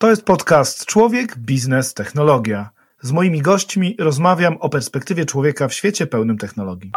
To jest podcast Człowiek, Biznes, Technologia. Z moimi gośćmi rozmawiam o perspektywie człowieka w świecie pełnym technologii.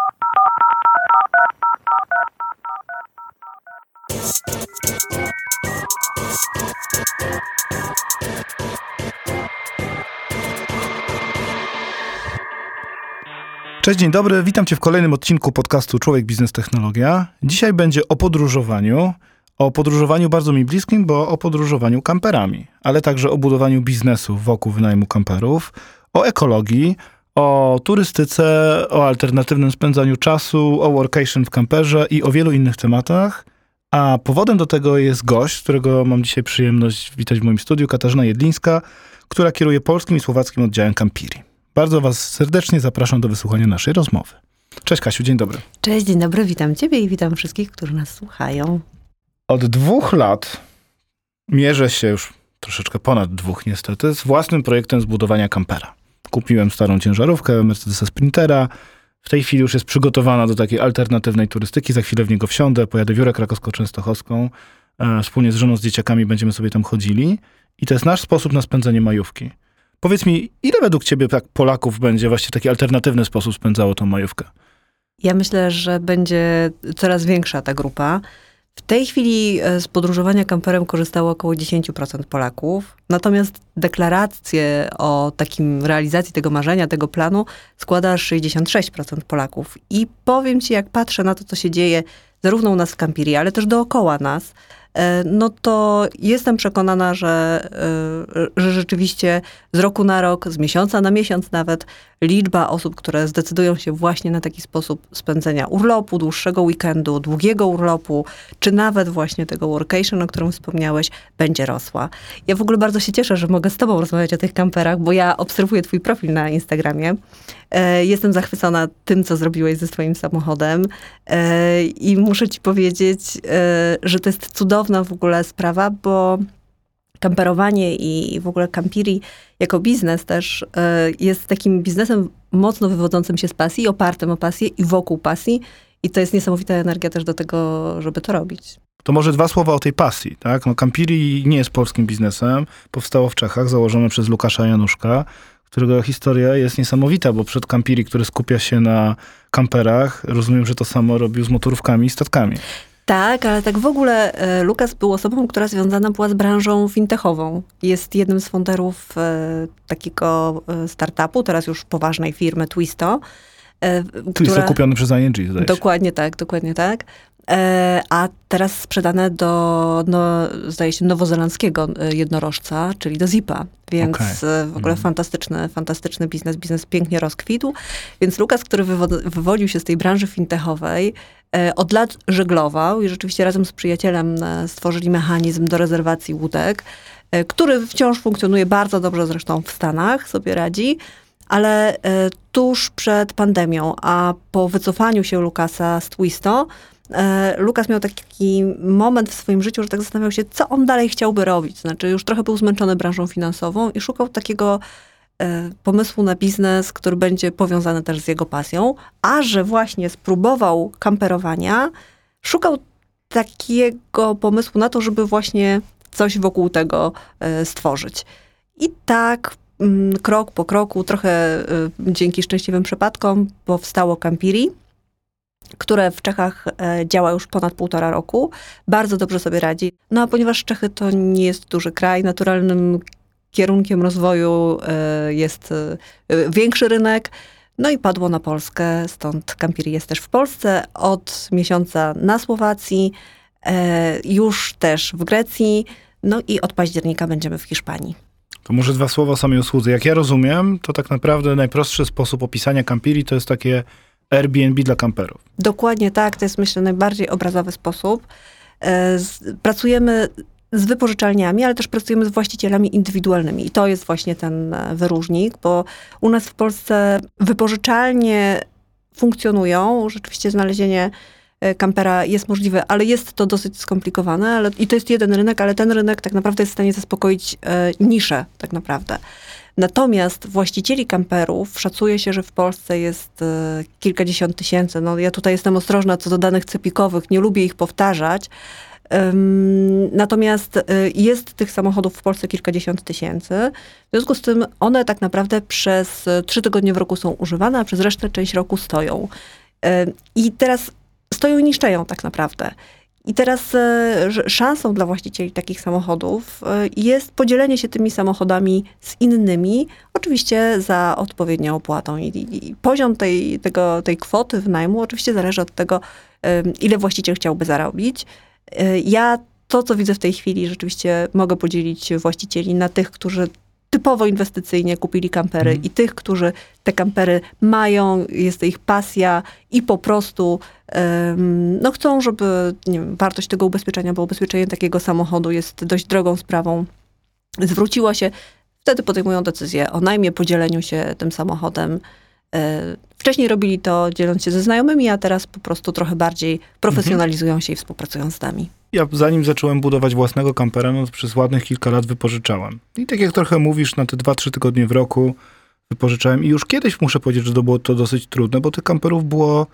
Cześć, dzień dobry. Witam Cię w kolejnym odcinku podcastu Człowiek, Biznes, Technologia. Dzisiaj będzie o podróżowaniu. O podróżowaniu bardzo mi bliskim, bo o podróżowaniu kamperami, ale także o budowaniu biznesu wokół wynajmu kamperów, o ekologii, o turystyce, o alternatywnym spędzaniu czasu, o workation w kamperze i o wielu innych tematach. A powodem do tego jest gość, którego mam dzisiaj przyjemność witać w moim studiu, Katarzyna Jedlińska, która kieruje polskim i słowackim oddziałem Campiri. Bardzo Was serdecznie zapraszam do wysłuchania naszej rozmowy. Cześć Kasiu, dzień dobry. Cześć, dzień dobry, witam Ciebie i witam wszystkich, którzy nas słuchają. Od dwóch lat mierzę się już troszeczkę ponad dwóch niestety z własnym projektem zbudowania kampera. Kupiłem starą ciężarówkę Mercedesa Sprintera. W tej chwili już jest przygotowana do takiej alternatywnej turystyki. Za chwilę w niego wsiądę, pojadę wiórę krakowsko-częstochowską. E, wspólnie z żoną, z dzieciakami będziemy sobie tam chodzili. I to jest nasz sposób na spędzenie majówki. Powiedz mi, ile według ciebie tak Polaków będzie właśnie taki alternatywny sposób spędzało tą majówkę? Ja myślę, że będzie coraz większa ta grupa. W tej chwili e, z podróżowania kamperem korzystało około 10% Polaków, natomiast deklaracje o takim realizacji tego marzenia, tego planu składa 66% Polaków. I powiem ci, jak patrzę na to, co się dzieje zarówno u nas w Campirii, ale też dookoła nas, E, no to jestem przekonana, że, e, że rzeczywiście z roku na rok, z miesiąca na miesiąc nawet, liczba osób, które zdecydują się właśnie na taki sposób spędzenia urlopu, dłuższego weekendu, długiego urlopu, czy nawet właśnie tego workation, o którym wspomniałeś, będzie rosła. Ja w ogóle bardzo się cieszę, że mogę z tobą rozmawiać o tych kamperach, bo ja obserwuję twój profil na Instagramie. E, jestem zachwycona tym, co zrobiłeś ze swoim samochodem i muszę ci powiedzieć, że to jest cudowna w ogóle sprawa, bo kamperowanie i w ogóle kampiri jako biznes też e, jest takim biznesem mocno wywodzącym się z pasji, opartym o pasję i wokół pasji. I to jest niesamowita energia też do tego, żeby to robić. To może dwa słowa o tej pasji, tak? No, Campiri nie jest polskim biznesem. Powstało w Czechach, założone przez Łukasza Januszka, którego historia jest niesamowita, bo przed Campiri, który skupia się na kamperach, rozumiem, że to samo robił z motorówkami i statkami. Tak, ale tak w ogóle e, Lukas był osobą, która związana była z branżą fintechową. Jest jednym z founderów e, takiego e, startupu, teraz już poważnej firmy Twisto. Twisto która... kupiony przez ING, zdaje Dokładnie tak, dokładnie tak. A teraz sprzedane do, no, zdaje się, nowozelandzkiego jednorożca, czyli do Zipa. Więc okay. w ogóle mm. fantastyczny, fantastyczny biznes, biznes pięknie rozkwitł. Więc Lukas, który wywodził się z tej branży fintechowej, E, od lat żeglował i rzeczywiście razem z przyjacielem e, stworzyli mechanizm do rezerwacji łódek, e, który wciąż funkcjonuje bardzo dobrze zresztą w Stanach, sobie radzi, ale tuż przed pandemią, a po wycofaniu się Lukasa z Twisto, Lukas miał taki moment w swoim życiu, że tak zastanawiał się, co on dalej chciałby robić. Znaczy, już trochę był zmęczony branżą finansową i szukał takiego E, pomysłu na biznes, który będzie powiązany też z jego pasją, a że właśnie spróbował kamperowania, szukał takiego pomysłu na to, żeby właśnie coś wokół tego e, stworzyć. I tak krok po kroku, trochę e, dzięki szczęśliwym przypadkom, powstało Campiri, które w Czechach działa już ponad półtora roku. Bardzo dobrze sobie radzi. No a ponieważ Czechy to nie jest duży kraj, naturalnym kierunkiem rozwoju e, jest e, większy rynek. No i padło na Polskę, stąd Campiri jest też w Polsce, od miesiąca na Słowacji, e, już też w Grecji, no i od października będziemy w Hiszpanii. To może dwa słowa o samej usłudze. Jak ja rozumiem, to tak naprawdę najprostszy sposób opisania Campiri to jest takie Airbnb dla kamperów. Dokładnie tak, to jest myślę najbardziej obrazowy sposób. Pracujemy z wypożyczalniami, ale też pracujemy z właścicielami indywidualnymi. I to jest właśnie ten e, wyróżnik, bo u nas w Polsce wypożyczalnie funkcjonują. Rzeczywiście znalezienie e, kampera jest możliwe, ale jest to dosyć skomplikowane. Ale, I to jest jeden rynek, ale ten rynek tak naprawdę jest w stanie zaspokoić e, niszę tak naprawdę. Natomiast właścicieli kamperów szacuje się, że w Polsce jest e, kilkadziesiąt tysięcy. No, ja tutaj jestem ostrożna co do danych cepikowych, nie lubię ich powtarzać, Natomiast y, jest tych samochodów w Polsce kilkadziesiąt tysięcy. W związku z tym one tak naprawdę przez trzy tygodnie w roku są używane, a przez resztę część roku stoją. I teraz stoją i niszczeją tak naprawdę. I teraz e, szansą dla właścicieli takich samochodów e, jest podzielenie się tymi samochodami z innymi, oczywiście za odpowiednią opłatą. I, i poziom tej, tego, tej kwoty wynajmu oczywiście zależy od tego, ile właściciel chciałby zarobić. E, ja to, co widzę w tej chwili, rzeczywiście mogę podzielić właścicieli na tych, którzy typowo inwestycyjnie kupili kampery mm. i tych, którzy te kampery mają, jest to ich pasja i po prostu no chcą, żeby wiem, wartość tego ubezpieczenia, bo ubezpieczenie takiego samochodu jest dość drogą sprawą, zwróciła się, wtedy podejmują decyzję o najmie, podzieleniu się tym samochodem. E, wcześniej robili to dzieląc się ze znajomymi, a teraz po prostu trochę bardziej profesjonalizują się i współpracują z nami. Ja zanim zacząłem budować własnego kampera, no to przez ładnych kilka lat wypożyczałem. I tak jak trochę mówisz, na te 2-3 tygodnie w roku wypożyczałem. I już kiedyś muszę powiedzieć, że to było to dosyć trudne, bo tych kamperów było,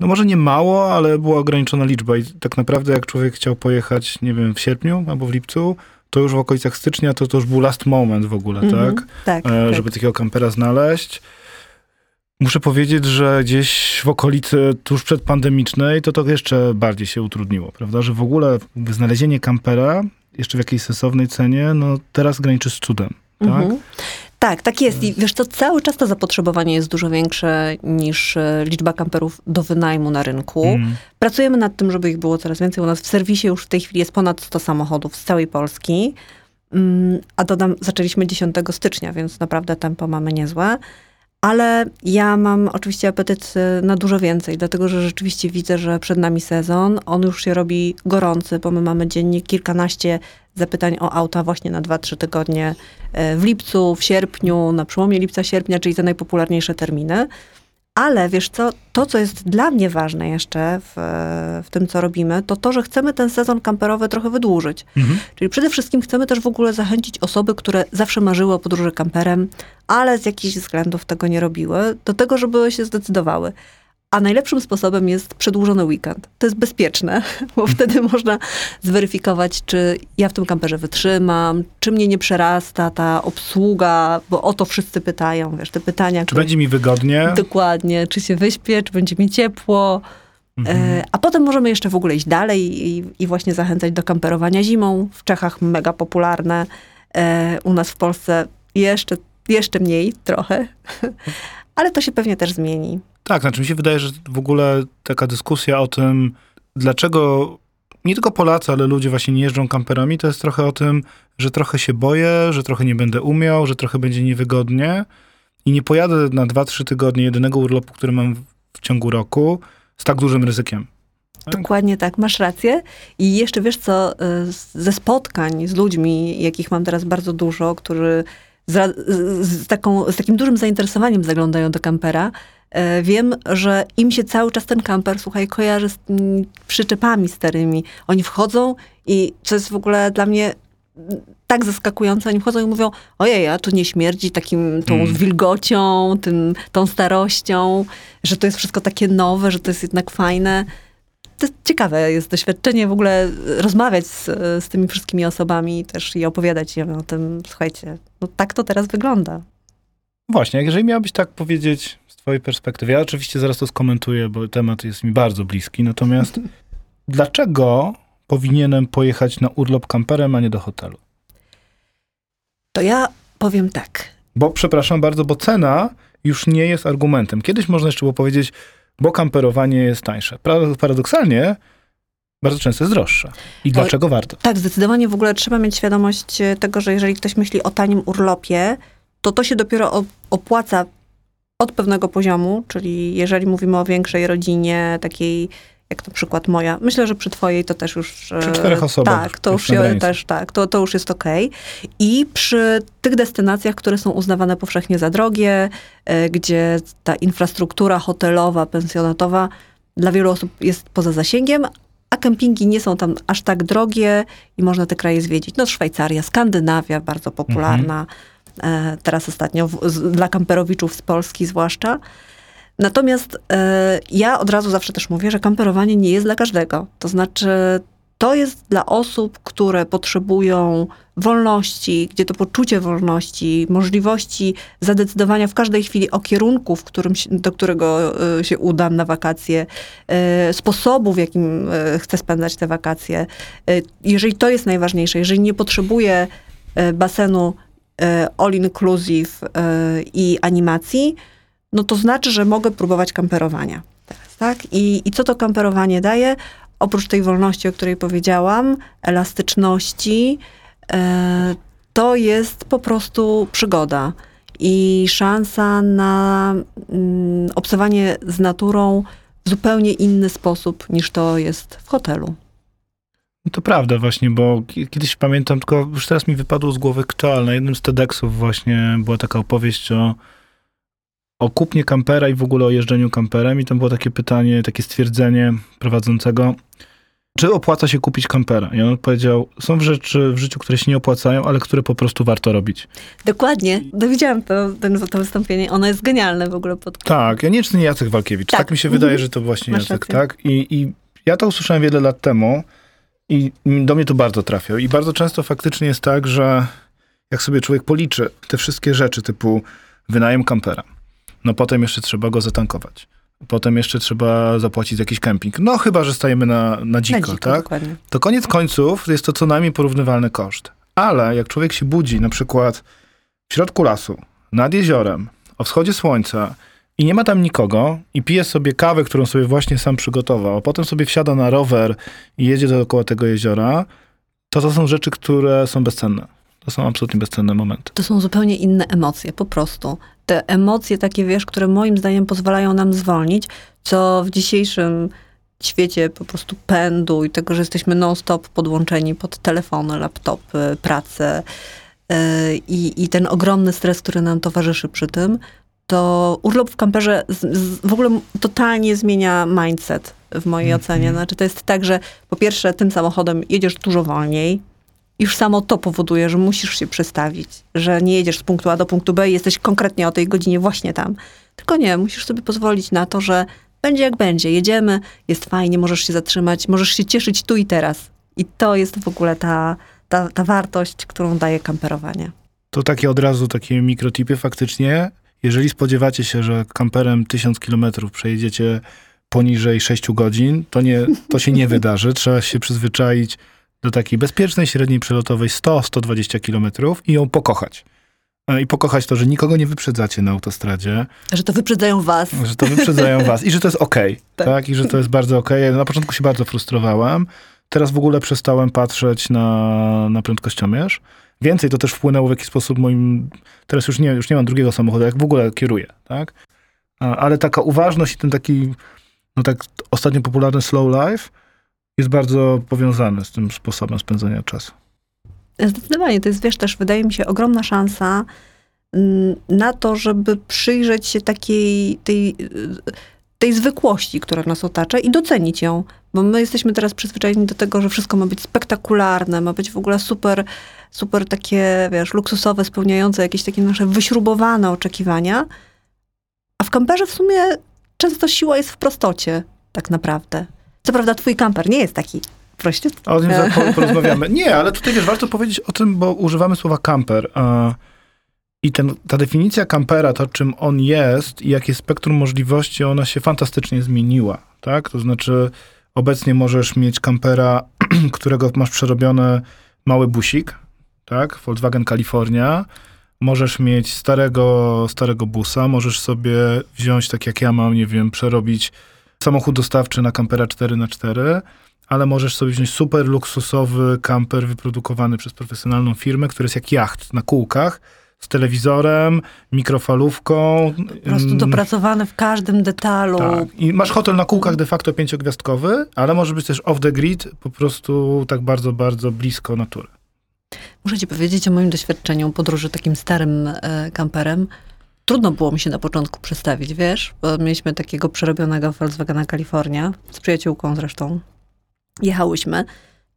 no może nie mało, ale była ograniczona liczba. I tak naprawdę jak człowiek chciał pojechać, nie wiem, w sierpniu albo w lipcu, to już w okolicach stycznia to, to już był last moment w ogóle, mm -hmm. tak? Tak, e, tak? Żeby takiego kampera znaleźć. Muszę powiedzieć, że gdzieś w okolicy tuż przedpandemicznej to to jeszcze bardziej się utrudniło, prawda? Że w ogóle znalezienie kampera jeszcze w jakiejś sensownej cenie, no teraz graniczy z cudem, tak? Mhm. Tak, tak jest. I wiesz to cały czas to zapotrzebowanie jest dużo większe niż e, liczba kamperów do wynajmu na rynku. Mm. Pracujemy nad tym, żeby ich było coraz więcej. U nas w serwisie już w tej chwili jest ponad 100 samochodów z całej Polski. Mm, a dodam, zaczęliśmy 10 stycznia, więc naprawdę tempo mamy niezłe. Ale ja mam oczywiście apetyt y, na dużo więcej, dlatego że rzeczywiście widzę, że przed nami sezon. On już się robi gorący, bo my mamy dziennie kilkanaście zapytań o auta właśnie na 2-3 tygodnie y, w lipcu, w sierpniu, na przełomie lipca-sierpnia, czyli te najpopularniejsze terminy. Ale wiesz co, to co jest dla mnie ważne jeszcze w, w tym, co robimy, to to, że chcemy ten sezon kamperowy trochę wydłużyć. Mhm. Czyli przede wszystkim chcemy też w ogóle zachęcić osoby, które zawsze marzyły o podróży kamperem, ale z jakichś względów tego nie robiły, do tego, żeby się zdecydowały. A najlepszym sposobem jest przedłużony weekend. To jest bezpieczne, bo wtedy można zweryfikować, czy ja w tym kamperze wytrzymam, czy mnie nie przerasta ta obsługa, bo o to wszyscy pytają, wiesz, te pytania. Czy które... będzie mi wygodnie? Dokładnie. Czy się wyśpię, czy będzie mi ciepło. Mhm. E, a potem możemy jeszcze w ogóle iść dalej i, i, właśnie zachęcać do kamperowania zimą. W Czechach mega popularne. E, u nas w Polsce jeszcze, jeszcze mniej trochę. Ale to się pewnie też zmieni. Tak, znaczy mi się wydaje, że w ogóle taka dyskusja o tym, dlaczego nie tylko Polacy, ale ludzie właśnie nie jeżdżą kamperami, to jest trochę o tym, że trochę się boję, że trochę nie będę umiał, że trochę będzie niewygodnie i nie pojadę na 2-3 tygodnie jedynego urlopu, który mam w ciągu roku z tak dużym ryzykiem. Dokładnie tak, masz rację. I jeszcze wiesz co, y, ze spotkań z ludźmi, jakich mam teraz bardzo dużo, którzy z, z, taką, z takim dużym zainteresowaniem zaglądają do kampera, E, wiem, że im się cały czas ten kamper, słuchaj, kojarzy z przyczepami starymi. Oni wchodzą i co jest w ogóle dla mnie tak zaskakujące, oni wchodzą i mówią, ojej, a tu nie śmierdzi takim, tą mm. wilgocią, tym, tą starością, że to jest wszystko takie nowe, że to jest jednak fajne. To ciekawe jest doświadczenie w ogóle rozmawiać z, z tymi wszystkimi osobami też i opowiadać im o tym, słuchajcie, no tak to teraz wygląda. Właśnie, jeżeli miałabyś tak powiedzieć twojej perspektywy. Ja oczywiście zaraz to skomentuję, bo temat jest mi bardzo bliski. Natomiast dlaczego powinienem pojechać na urlop kamperem, a nie do hotelu? To ja powiem tak. Bo przepraszam bardzo, bo cena już nie jest argumentem. Kiedyś można jeszcze było powiedzieć, bo kamperowanie jest tańsze. Paradoksalnie bardzo często jest droższe. I dlaczego warto? Tak, zdecydowanie w ogóle trzeba mieć świadomość tego, że jeżeli ktoś myśli o tanim urlopie, to to się dopiero opłaca od pewnego poziomu, czyli jeżeli mówimy o większej rodzinie, takiej jak na przykład moja, myślę, że przy twojej to też już... Przy e, czterech osobach. Tak, to już też, tak, to, to już jest okej. Okay. I przy tych destynacjach, które są uznawane powszechnie za drogie, e, gdzie ta infrastruktura hotelowa, pensjonatowa dla wielu osób jest poza zasięgiem, a kempingi nie są tam aż tak drogie i można te kraje zwiedzić. No Szwajcaria, Skandynawia bardzo popularna. Mhm E, teraz ostatnio, dla kamperowiczów z Polski zwłaszcza. Natomiast e, ja od razu zawsze też mówię, że kamperowanie nie jest dla każdego. To znaczy, to jest dla osób, które potrzebują wolności, gdzie to poczucie wolności, możliwości zadecydowania w każdej chwili o kierunku, w którym, do którego e, się udam na wakacje, e, sposobu, w jakim e, chcę spędzać te wakacje. Jeżeli to jest najważniejsze, jeżeli nie potrzebuję basenu all inclusive i animacji, no to znaczy, że mogę próbować kamperowania. Teraz, tak? I, I co to kamperowanie daje? oprócz tej wolności, o której powiedziałam, elastyczności, e, to jest po prostu przygoda i szansa na mm, obcowanie z naturą w zupełnie inny sposób niż to jest w hotelu. No to prawda właśnie, bo kiedyś pamiętam, tylko już teraz mi wypadło z głowy kczal. Na jednym z TEDxów właśnie była taka opowieść o o kupnie kampera i w ogóle o jeżdżeniu kamperem i tam było takie pytanie, takie stwierdzenie prowadzącego, czy opłaca się kupić kampera? I on powiedział, są rzeczy w życiu, które się nie opłacają, ale które po prostu warto robić. Dokładnie. Dowiedziałam to, ten, to wystąpienie. Ono jest genialne w ogóle. Pod... Tak, ja nie czy nie Jacek Walkiewicz. Tak. tak mi się wydaje, że to właśnie Masz Jacek, rację. tak? I, I ja to usłyszałem wiele lat temu i do mnie to bardzo trafiło. I bardzo często faktycznie jest tak, że jak sobie człowiek policzy te wszystkie rzeczy typu wynajem kampera, no potem jeszcze trzeba go zatankować. Potem jeszcze trzeba zapłacić za jakiś kemping. No chyba, że stajemy na, na dziko, na dziko tak? Dokładnie. To koniec końców jest to co najmniej porównywalny koszt. Ale jak człowiek się budzi na przykład w środku lasu, nad jeziorem, o wschodzie słońca i nie ma tam nikogo i pije sobie kawę, którą sobie właśnie sam przygotował, a potem sobie wsiada na rower i jedzie dookoła tego jeziora, to to są rzeczy, które są bezcenne. To są absolutnie bezcenne momenty. To są zupełnie inne emocje, po prostu. Te emocje takie, wiesz, które moim zdaniem pozwalają nam zwolnić, co w dzisiejszym świecie po prostu pędu i tego, że jesteśmy non-stop podłączeni pod telefony, laptopy, pracę yy, i, ten ogromny stres, który nam towarzyszy przy tym, to urlop w kamperze z, z, w ogóle totalnie zmienia mindset w mojej mm -hmm. ocenie. Znaczy to jest tak, że po pierwsze tym samochodem jedziesz dużo wolniej, już samo to powoduje, że musisz się przestawić, że nie jedziesz z punktu A do punktu B i jesteś konkretnie o tej godzinie właśnie tam. Tylko nie, musisz sobie pozwolić na to, że będzie jak będzie, jedziemy, jest fajnie, możesz się zatrzymać, możesz się cieszyć tu i teraz. I to jest w ogóle ta, ta, ta wartość, którą daje kamperowanie. To takie od razu takie mikrotipy faktycznie. Jeżeli spodziewacie się, że kamperem 1000 kilometrów przejedziecie poniżej 6 godzin, to, nie, to się nie wydarzy. Trzeba się przyzwyczaić do takiej bezpiecznej, średniej przelotowej 100-120 km i ją pokochać. E, I pokochać to, że nikogo nie wyprzedzacie na autostradzie. Że to wyprzedzają was. Że to wyprzedzają was i że to jest okej. Okay, tak. tak. I że to jest bardzo okej. Okay. Na początku się bardzo frustrowałem. Teraz w ogóle przestałem patrzeć na, na prędkościomierz. Więcej to też wpłynęło w jakiś sposób moim... Teraz już nie, już nie mam drugiego samochodu, jak w ogóle kieruję, tak? Ale taka uważność i ten taki, no tak ostatnio popularny slow life, jest bardzo powiązany z tym sposobem spędzania czasu. Zdecydowanie. To jest, wiesz, też wydaje mi się ogromna szansa mm, na to, żeby przyjrzeć się takiej, tej, tej zwykłości, która nas otacza i docenić ją. Bo my jesteśmy teraz przyzwyczajeni do tego, że wszystko ma być spektakularne, ma być w ogóle super, super takie, wiesz, luksusowe, spełniające jakieś takie nasze wyśrubowane oczekiwania. A w kamperze w sumie często siła jest w prostocie, tak naprawdę. Co prawda twój kamper nie jest taki prościutki. O tym porozmawiamy. Nie, ale tutaj wiesz, warto powiedzieć o tym, bo używamy słowa kamper. I ten, ta definicja kampera, to czym on jest i jakie spektrum możliwości, ona się fantastycznie zmieniła, tak? To znaczy obecnie możesz mieć kampera, którego masz przerobiony mały busik, tak? Volkswagen California. Możesz mieć starego, starego busa, możesz sobie wziąć, tak jak ja mam, nie wiem, przerobić samochód dostawczy na kampera 4x4, ale możesz sobie wziąć super luksusowy kamper wyprodukowany przez profesjonalną firmę, który jest jak jacht na kółkach, z telewizorem, mikrofalówką. Po prostu mm, dopracowany w każdym detalu. Tak. I masz hotel na kółkach de facto pięciogwiazdkowy, ale może być też off the grid, po prostu tak bardzo, bardzo blisko natury. Muszę ci powiedzieć o moim doświadczeniu podróży takim starym e, kamperem trudno było mi się na początku przestawić, wiesz? Bo mieliśmy takiego przerobionego Volkswagena California, z przyjaciółką zresztą. Jechałyśmy.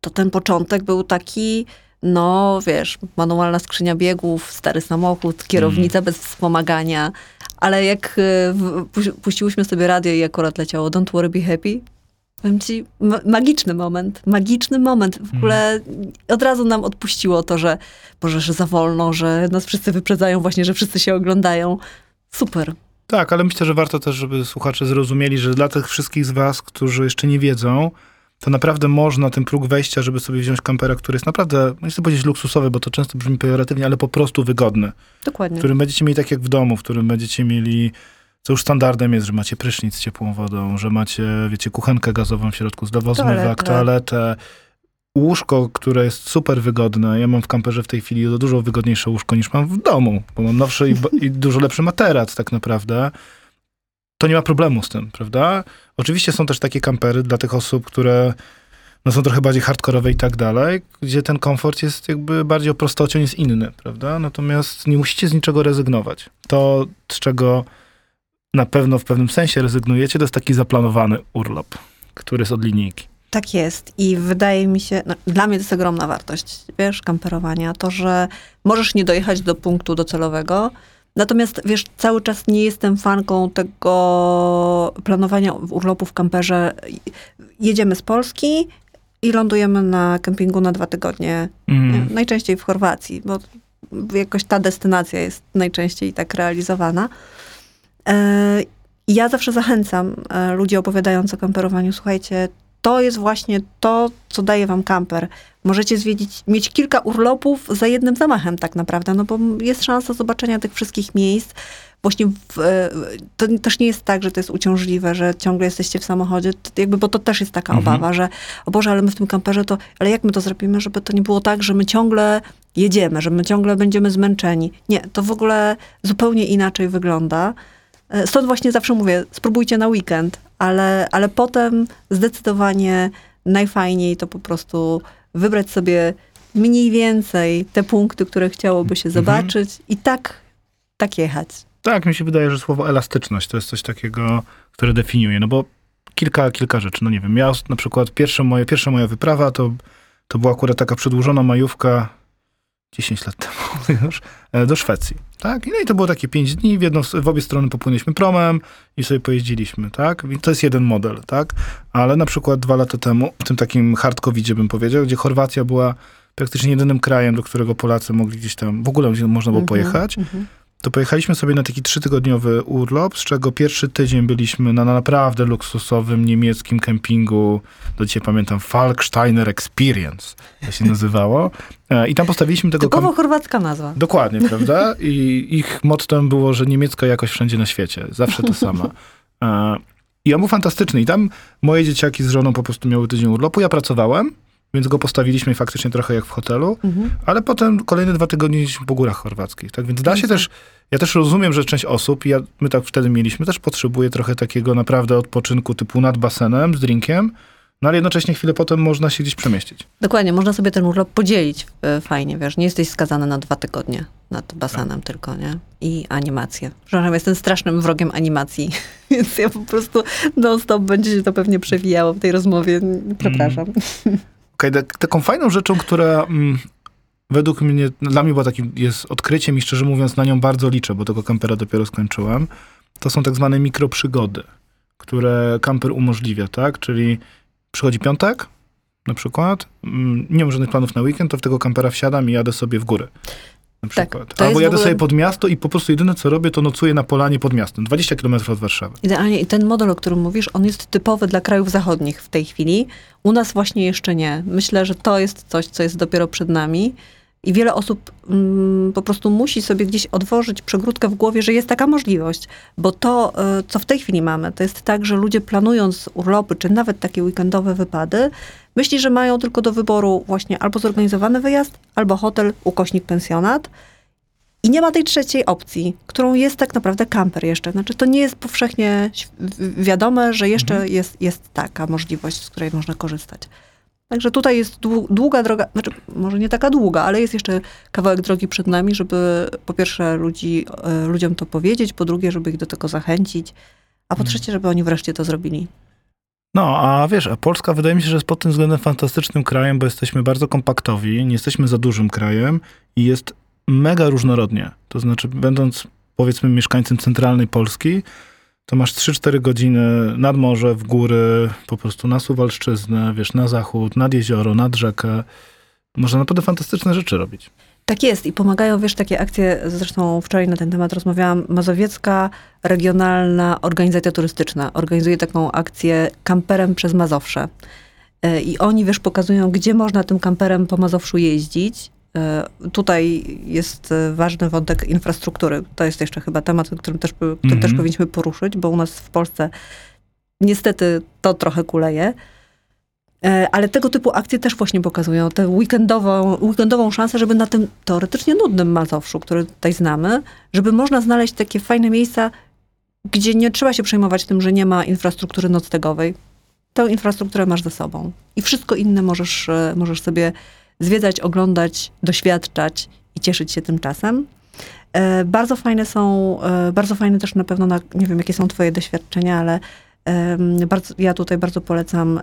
To ten początek był taki, no wiesz, manualna skrzynia biegów, stary samochód, kierownica mm. bez wspomagania. Ale jak y, puściłyśmy sobie radio i akurat leciało Don't worry, be happy, Powiem ci, magiczny moment, magiczny moment. W ogóle od razu nam odpuściło to, że Boże, że za wolno, że nas wszyscy wyprzedzają właśnie, że wszyscy się oglądają. Super. Tak, ale myślę, że warto też, żeby słuchacze zrozumieli, że dla tych wszystkich z was, którzy jeszcze nie wiedzą, to naprawdę można ten próg wejścia, żeby sobie wziąć kampera, który jest naprawdę, nie chcę powiedzieć luksusowy, bo to często brzmi pejoratywnie, ale po prostu wygodny. Dokładnie. W którym będziecie mieli tak jak w domu, w którym będziecie mieli, co już standardem jest, że macie prysznic z ciepłą wodą, że macie, wiecie, kuchenkę gazową w środku, zlewozmywak, toaletę, łóżko, które jest super wygodne. Ja mam w kamperze w tej chwili dużo wygodniejsze łóżko niż mam w domu, bo mam nowszy i, i dużo lepszy materac tak naprawdę. To nie ma problemu z tym, prawda? Oczywiście są też takie kampery dla tych osób, które no są trochę bardziej hardkorowe i tak dalej, gdzie ten komfort jest jakby bardziej o prostocie, jest inny, prawda? Natomiast nie musicie z niczego rezygnować. To, z czego na pewno w pewnym sensie rezygnujecie, to jest taki zaplanowany urlop, który jest od linijki. Tak jest i wydaje mi się, no, dla mnie to jest ogromna wartość, wiesz, kamperowania, to, że możesz nie dojechać do punktu docelowego, natomiast, wiesz, cały czas nie jestem fanką tego planowania urlopu w kamperze. Jedziemy z Polski i lądujemy na kempingu na dwa tygodnie, mm. najczęściej w Chorwacji, bo jakoś ta destynacja jest najczęściej tak realizowana. E, ja zawsze zachęcam e, ludzi opowiadających o kamperowaniu, słuchajcie, to jest właśnie to, co daje wam kamper. Możecie zwiedzić, mieć kilka urlopów za jednym zamachem tak naprawdę, no bo jest szansa zobaczenia tych wszystkich miejsc. Właśnie w, e, to też nie jest tak, że to jest uciążliwe, że ciągle jesteście w samochodzie, to jakby, bo to też jest taka mhm. obawa, że o Boże, ale my w tym kamperze to, ale jak my to zrobimy, żeby to nie było tak, że my ciągle jedziemy, że my ciągle będziemy zmęczeni. Nie, to w ogóle zupełnie inaczej wygląda. E, stąd właśnie zawsze mówię, spróbujcie na weekend, ale, ale potem zdecydowanie najfajniej to po prostu wybrać sobie mniej więcej te punkty, które chciałoby się mhm. zobaczyć mhm. i tak, tak jechać. Tak, mi się wydaje, że słowo elastyczność to jest coś takiego, które definiuje, no bo kilka, kilka rzeczy, no nie wiem, ja na przykład pierwsza moja, pierwsza moja wyprawa to, to była akurat taka przedłużona majówka 10 lat temu już, e, do Szwecji, tak? No i to było takie 5 dni, w, jedną, w obie strony popłynęliśmy promem i sobie pojeździliśmy, tak? I to jest jeden model, tak? Ale na przykład dwa lata temu, w tym takim hardcovidzie bym powiedział, gdzie Chorwacja była praktycznie jedynym krajem, do którego Polacy mogli gdzieś tam, w ogóle można było -hmm, pojechać, mm -hmm to pojechaliśmy sobie na taki trzytygodniowy urlop, z czego pierwszy tydzień byliśmy na naprawdę luksusowym niemieckim kempingu, do dzisiaj pamiętam, Falksteiner Experience, to się nazywało. E, I tam postawiliśmy tego... Typowo kom... chorwacka nazwa. Dokładnie, prawda? I ich mottem było, że niemiecka jakość wszędzie na świecie. Zawsze to sama. E, I on był fantastyczny. I tam moje dzieciaki z żoną po prostu miały tydzień urlopu. Ja pracowałem, więc go postawiliśmy faktycznie trochę jak w hotelu, mhm. ale potem kolejne dwa tygodnie jeździliśmy po górach chorwackich. Tak więc da się też ja też rozumiem, że część osób, ja, my tak wtedy mieliśmy, też potrzebuje trochę takiego naprawdę odpoczynku typu nad basenem z drinkiem, no ale jednocześnie chwilę potem można się gdzieś przemieścić. Dokładnie, można sobie ten urlop podzielić e, fajnie, wiesz, nie jesteś skazany na dwa tygodnie nad basenem tak. tylko, nie? I animację. Przepraszam, jestem strasznym wrogiem animacji, więc ja po prostu non-stop będzie się to pewnie przewijało w tej rozmowie. Przepraszam. Mm. Okej, okay, taką fajną rzeczą, która mm, według mnie, dla mnie była takim, jest odkryciem i szczerze mówiąc na nią bardzo liczę, bo tego kampera dopiero skończyłem. To są tak zwane mikroprzygody, które kamper umożliwia, tak? Czyli przychodzi piątek, na przykład, mm, nie mam żadnych planów na weekend, to w tego kampera wsiadam i jadę sobie w górę. Na tak, przykład. Tak, Albo jadę ogóle... sobie pod miasto i po prostu jedyne co robię, to nocuję na polanie pod miastem, 20 km od Warszawy. Idealnie i ten model, o którym mówisz, on jest typowy dla krajów zachodnich w tej chwili. U nas właśnie jeszcze nie. Myślę, że to jest coś, co jest dopiero przed nami. I wiele osób mm, po prostu musi sobie gdzieś odwożyć przegródkę w głowie, że jest taka możliwość. Bo to, y, co w tej chwili mamy, to jest tak, że ludzie planując urlopy, czy nawet takie weekendowe wypady, myśli, że mają tylko do wyboru właśnie albo zorganizowany wyjazd, albo hotel, ukośnik, pensjonat. I nie ma tej trzeciej opcji, którą jest tak naprawdę kamper jeszcze. Znaczy, to nie jest powszechnie wiadome, że jeszcze mhm. jest, jest taka możliwość, z której można korzystać. Także tutaj jest długa droga, znaczy może nie taka długa, ale jest jeszcze kawałek drogi przed nami, żeby po pierwsze ludzi, e, ludziom to powiedzieć, po drugie, żeby ich do tego zachęcić, a po hmm. trzecie, żeby oni wreszcie to zrobili. No, a wiesz, a Polska wydaje mi się, że jest pod tym względem fantastycznym krajem, bo jesteśmy bardzo kompaktowi, nie jesteśmy za dużym krajem i jest mega różnorodnie. To znaczy, będąc powiedzmy mieszkańcem centralnej Polski, to masz 3-4 godziny nad morze, w góry, po prostu na Suwalszczyznę, wiesz, na zachód, nad jezioro, nad rzekę. Można naprawdę fantastyczne rzeczy robić. Tak jest i pomagają, wiesz, takie akcje, zresztą wczoraj na ten temat rozmawiałam, Mazowiecka Regionalna Organizacja Turystyczna organizuje taką akcję kamperem przez Mazowsze. E, I oni, wiesz, pokazują, gdzie można tym kamperem po Mazowszu jeździć. E, tutaj jest e, ważny wątek infrastruktury. To jest jeszcze chyba temat, którym też, którym mm -hmm. też powinniśmy poruszyć, bo u nas w Polsce niestety to trochę kuleje. Ale tego typu akcje też właśnie pokazują tę weekendową, weekendową szansę, żeby na tym teoretycznie nudnym Mazowszu, który tutaj znamy, żeby można znaleźć takie fajne miejsca, gdzie nie trzeba się przejmować tym, że nie ma infrastruktury noclegowej. Tę infrastrukturę masz ze sobą. I wszystko inne możesz, możesz sobie zwiedzać, oglądać, doświadczać i cieszyć się tym czasem. E, bardzo fajne są, e, bardzo fajne też na pewno, na, nie wiem jakie są twoje doświadczenia, ale bardzo, ja tutaj bardzo polecam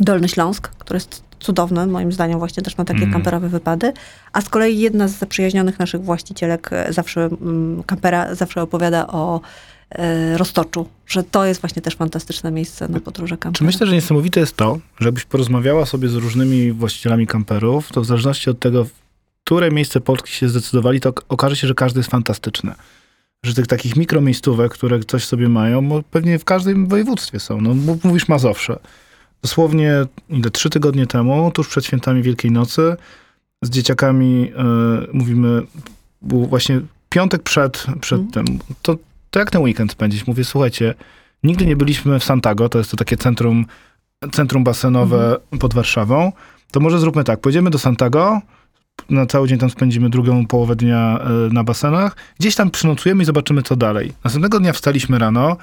Dolny Śląsk, który jest cudowny, moim zdaniem, właśnie też na takie mm. kamperowe wypady. A z kolei jedna z zaprzyjaźnionych naszych właścicielek e, zawsze, mm, kampera, zawsze opowiada o E, roztoczu, że to jest właśnie też fantastyczne miejsce na podróże kampera. Czy myślę, że niesamowite jest to, że jakbyś porozmawiała sobie z różnymi właścicielami kamperów, to w zależności od tego, w które miejsce Polski się zdecydowali, to okaże się, że każdy jest fantastyczne. Że tych takich mikromiejstówek, które coś sobie mają, pewnie w każdym województwie są. No, mówisz Mazowsze. Dosłownie ile, trzy tygodnie temu, tuż przed świętami Wielkiej Nocy, z dzieciakami e, mówimy, był właśnie piątek przed, przed mm. tym. To to jak ten weekend spędzić? Mówię, słuchajcie, nigdy nie byliśmy w Santago, to jest to takie centrum, centrum basenowe mhm. pod Warszawą. To może zróbmy tak, pojedziemy do Santago, na cały dzień tam spędzimy drugą połowę dnia e, na basenach, gdzieś tam przynocujemy i zobaczymy, co dalej. Następnego dnia wstaliśmy rano,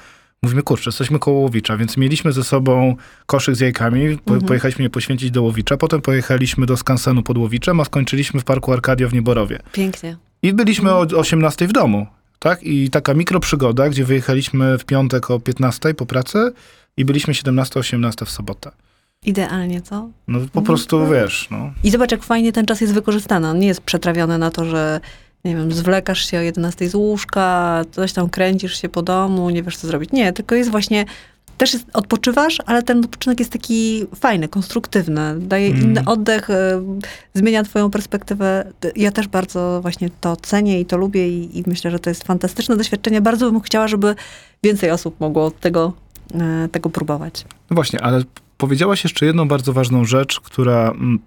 mówimy, kurczę, jesteśmy koło Łowicza, więc mieliśmy ze sobą koszyk z jajkami, po, mhm. pojechaliśmy je poświęcić do Łowicza, potem pojechaliśmy do skansenu pod Łowiczem, a skończyliśmy w Parku Arkadia w Nieborowie. Pięknie. I byliśmy mhm. o 18 w domu tak? I taka mikroprzygoda, gdzie wyjechaliśmy w piątek o 15 po pracy i byliśmy 17-18 w sobotę. Idealnie, co? No po prostu, no. wiesz, no. I zobacz, jak fajnie ten czas jest wykorzystany. On nie jest przetrawiony na to, że nie wiem, zwlekasz się o 11 z łóżka, coś tam kręcisz się po domu, nie wiesz co zrobić. Nie, tylko jest właśnie też jest, odpoczywasz, ale ten odpoczynek jest taki fajny, konstruktywny, daje mm. inny oddech, y, zmienia twoją perspektywę. Ja też bardzo właśnie to cenię i to lubię i, i, myślę, że to jest fantastyczne doświadczenie. Bardzo bym chciała, żeby więcej osób mogło tego, y, tego próbować. No właśnie, ale powiedziałaś jeszcze jedną bardzo ważną rzecz, która mm,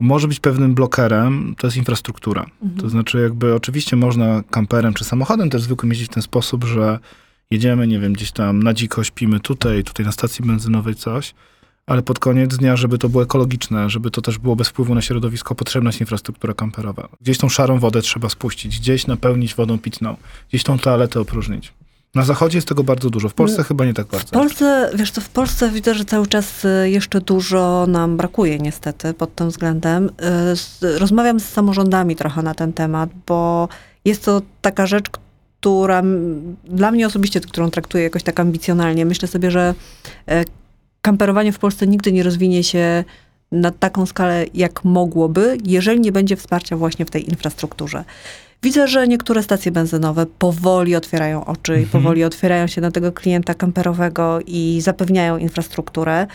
może być pewnym blokerem, to jest infrastruktura. Mhm. To znaczy jakby oczywiście można kamperem czy samochodem też zwykłym jeździć w ten sposób, że jedziemy, nie wiem, gdzieś tam na dziko śpimy tutaj, tutaj na stacji benzynowej coś, ale pod koniec dnia, żeby to było ekologiczne, żeby to też było bez wpływu na środowisko, potrzebna jest infrastruktura kamperowa. Gdzieś tą szarą wodę trzeba spuścić, gdzieś napełnić wodą pitną, gdzieś tą toaletę opróżnić. Na zachodzie jest tego bardzo dużo, w Polsce no, chyba nie tak bardzo. W Polsce, wiesz co, w Polsce widzę, że cały czas y, jeszcze dużo nam brakuje niestety pod tym względem. Y, rozmawiam z samorządami trochę na ten temat, bo jest to taka rzecz, która dla mnie osobiście, którą traktuję jakoś tak ambicjonalnie, myślę sobie, że e, kamperowanie w Polsce nigdy nie rozwinie się na taką skalę, jak mogłoby, jeżeli nie będzie wsparcia właśnie w tej infrastrukturze. Widzę, że niektóre stacje benzynowe powoli otwierają oczy mhm. i powoli otwierają się na tego klienta kamperowego i zapewniają infrastrukturę.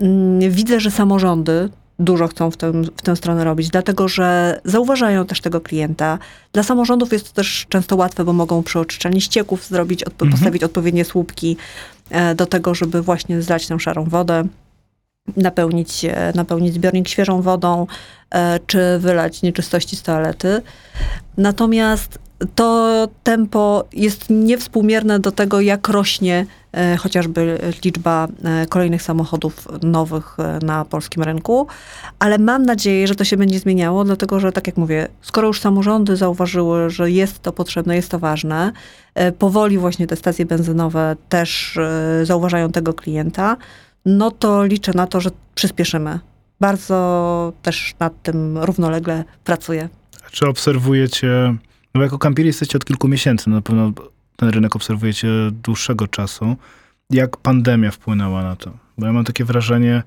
Mm, widzę, że samorządy dużo chcą w, tym, w tę stronę robić, dlatego że zauważają też tego klienta. Dla samorządów jest to też często łatwe, bo mogą przy oczyszczaniu ścieków zrobić, odpo mhm. postawić odpowiednie słupki e, do tego, żeby właśnie zlać tę szarą wodę, napełnić, e, napełnić zbiornik świeżą wodą, e, czy wylać nieczystości z toalety. Natomiast to tempo jest niewspółmierne do tego, jak rośnie e, chociażby liczba kolejnych samochodów nowych na polskim rynku, ale mam nadzieję, że to się będzie zmieniało, dlatego że, tak jak mówię, skoro już samorządy zauważyły, że jest to potrzebne, jest to ważne, powoli właśnie te stacje benzynowe też zauważają tego klienta, no to liczę na to, że przyspieszymy. Bardzo też nad tym równolegle pracuję. Czy obserwujecie no jako kampieri jesteście od kilku miesięcy, no na pewno ten rynek obserwujecie dłuższego czasu. Jak pandemia wpłynęła na to? Bo ja mam takie wrażenie,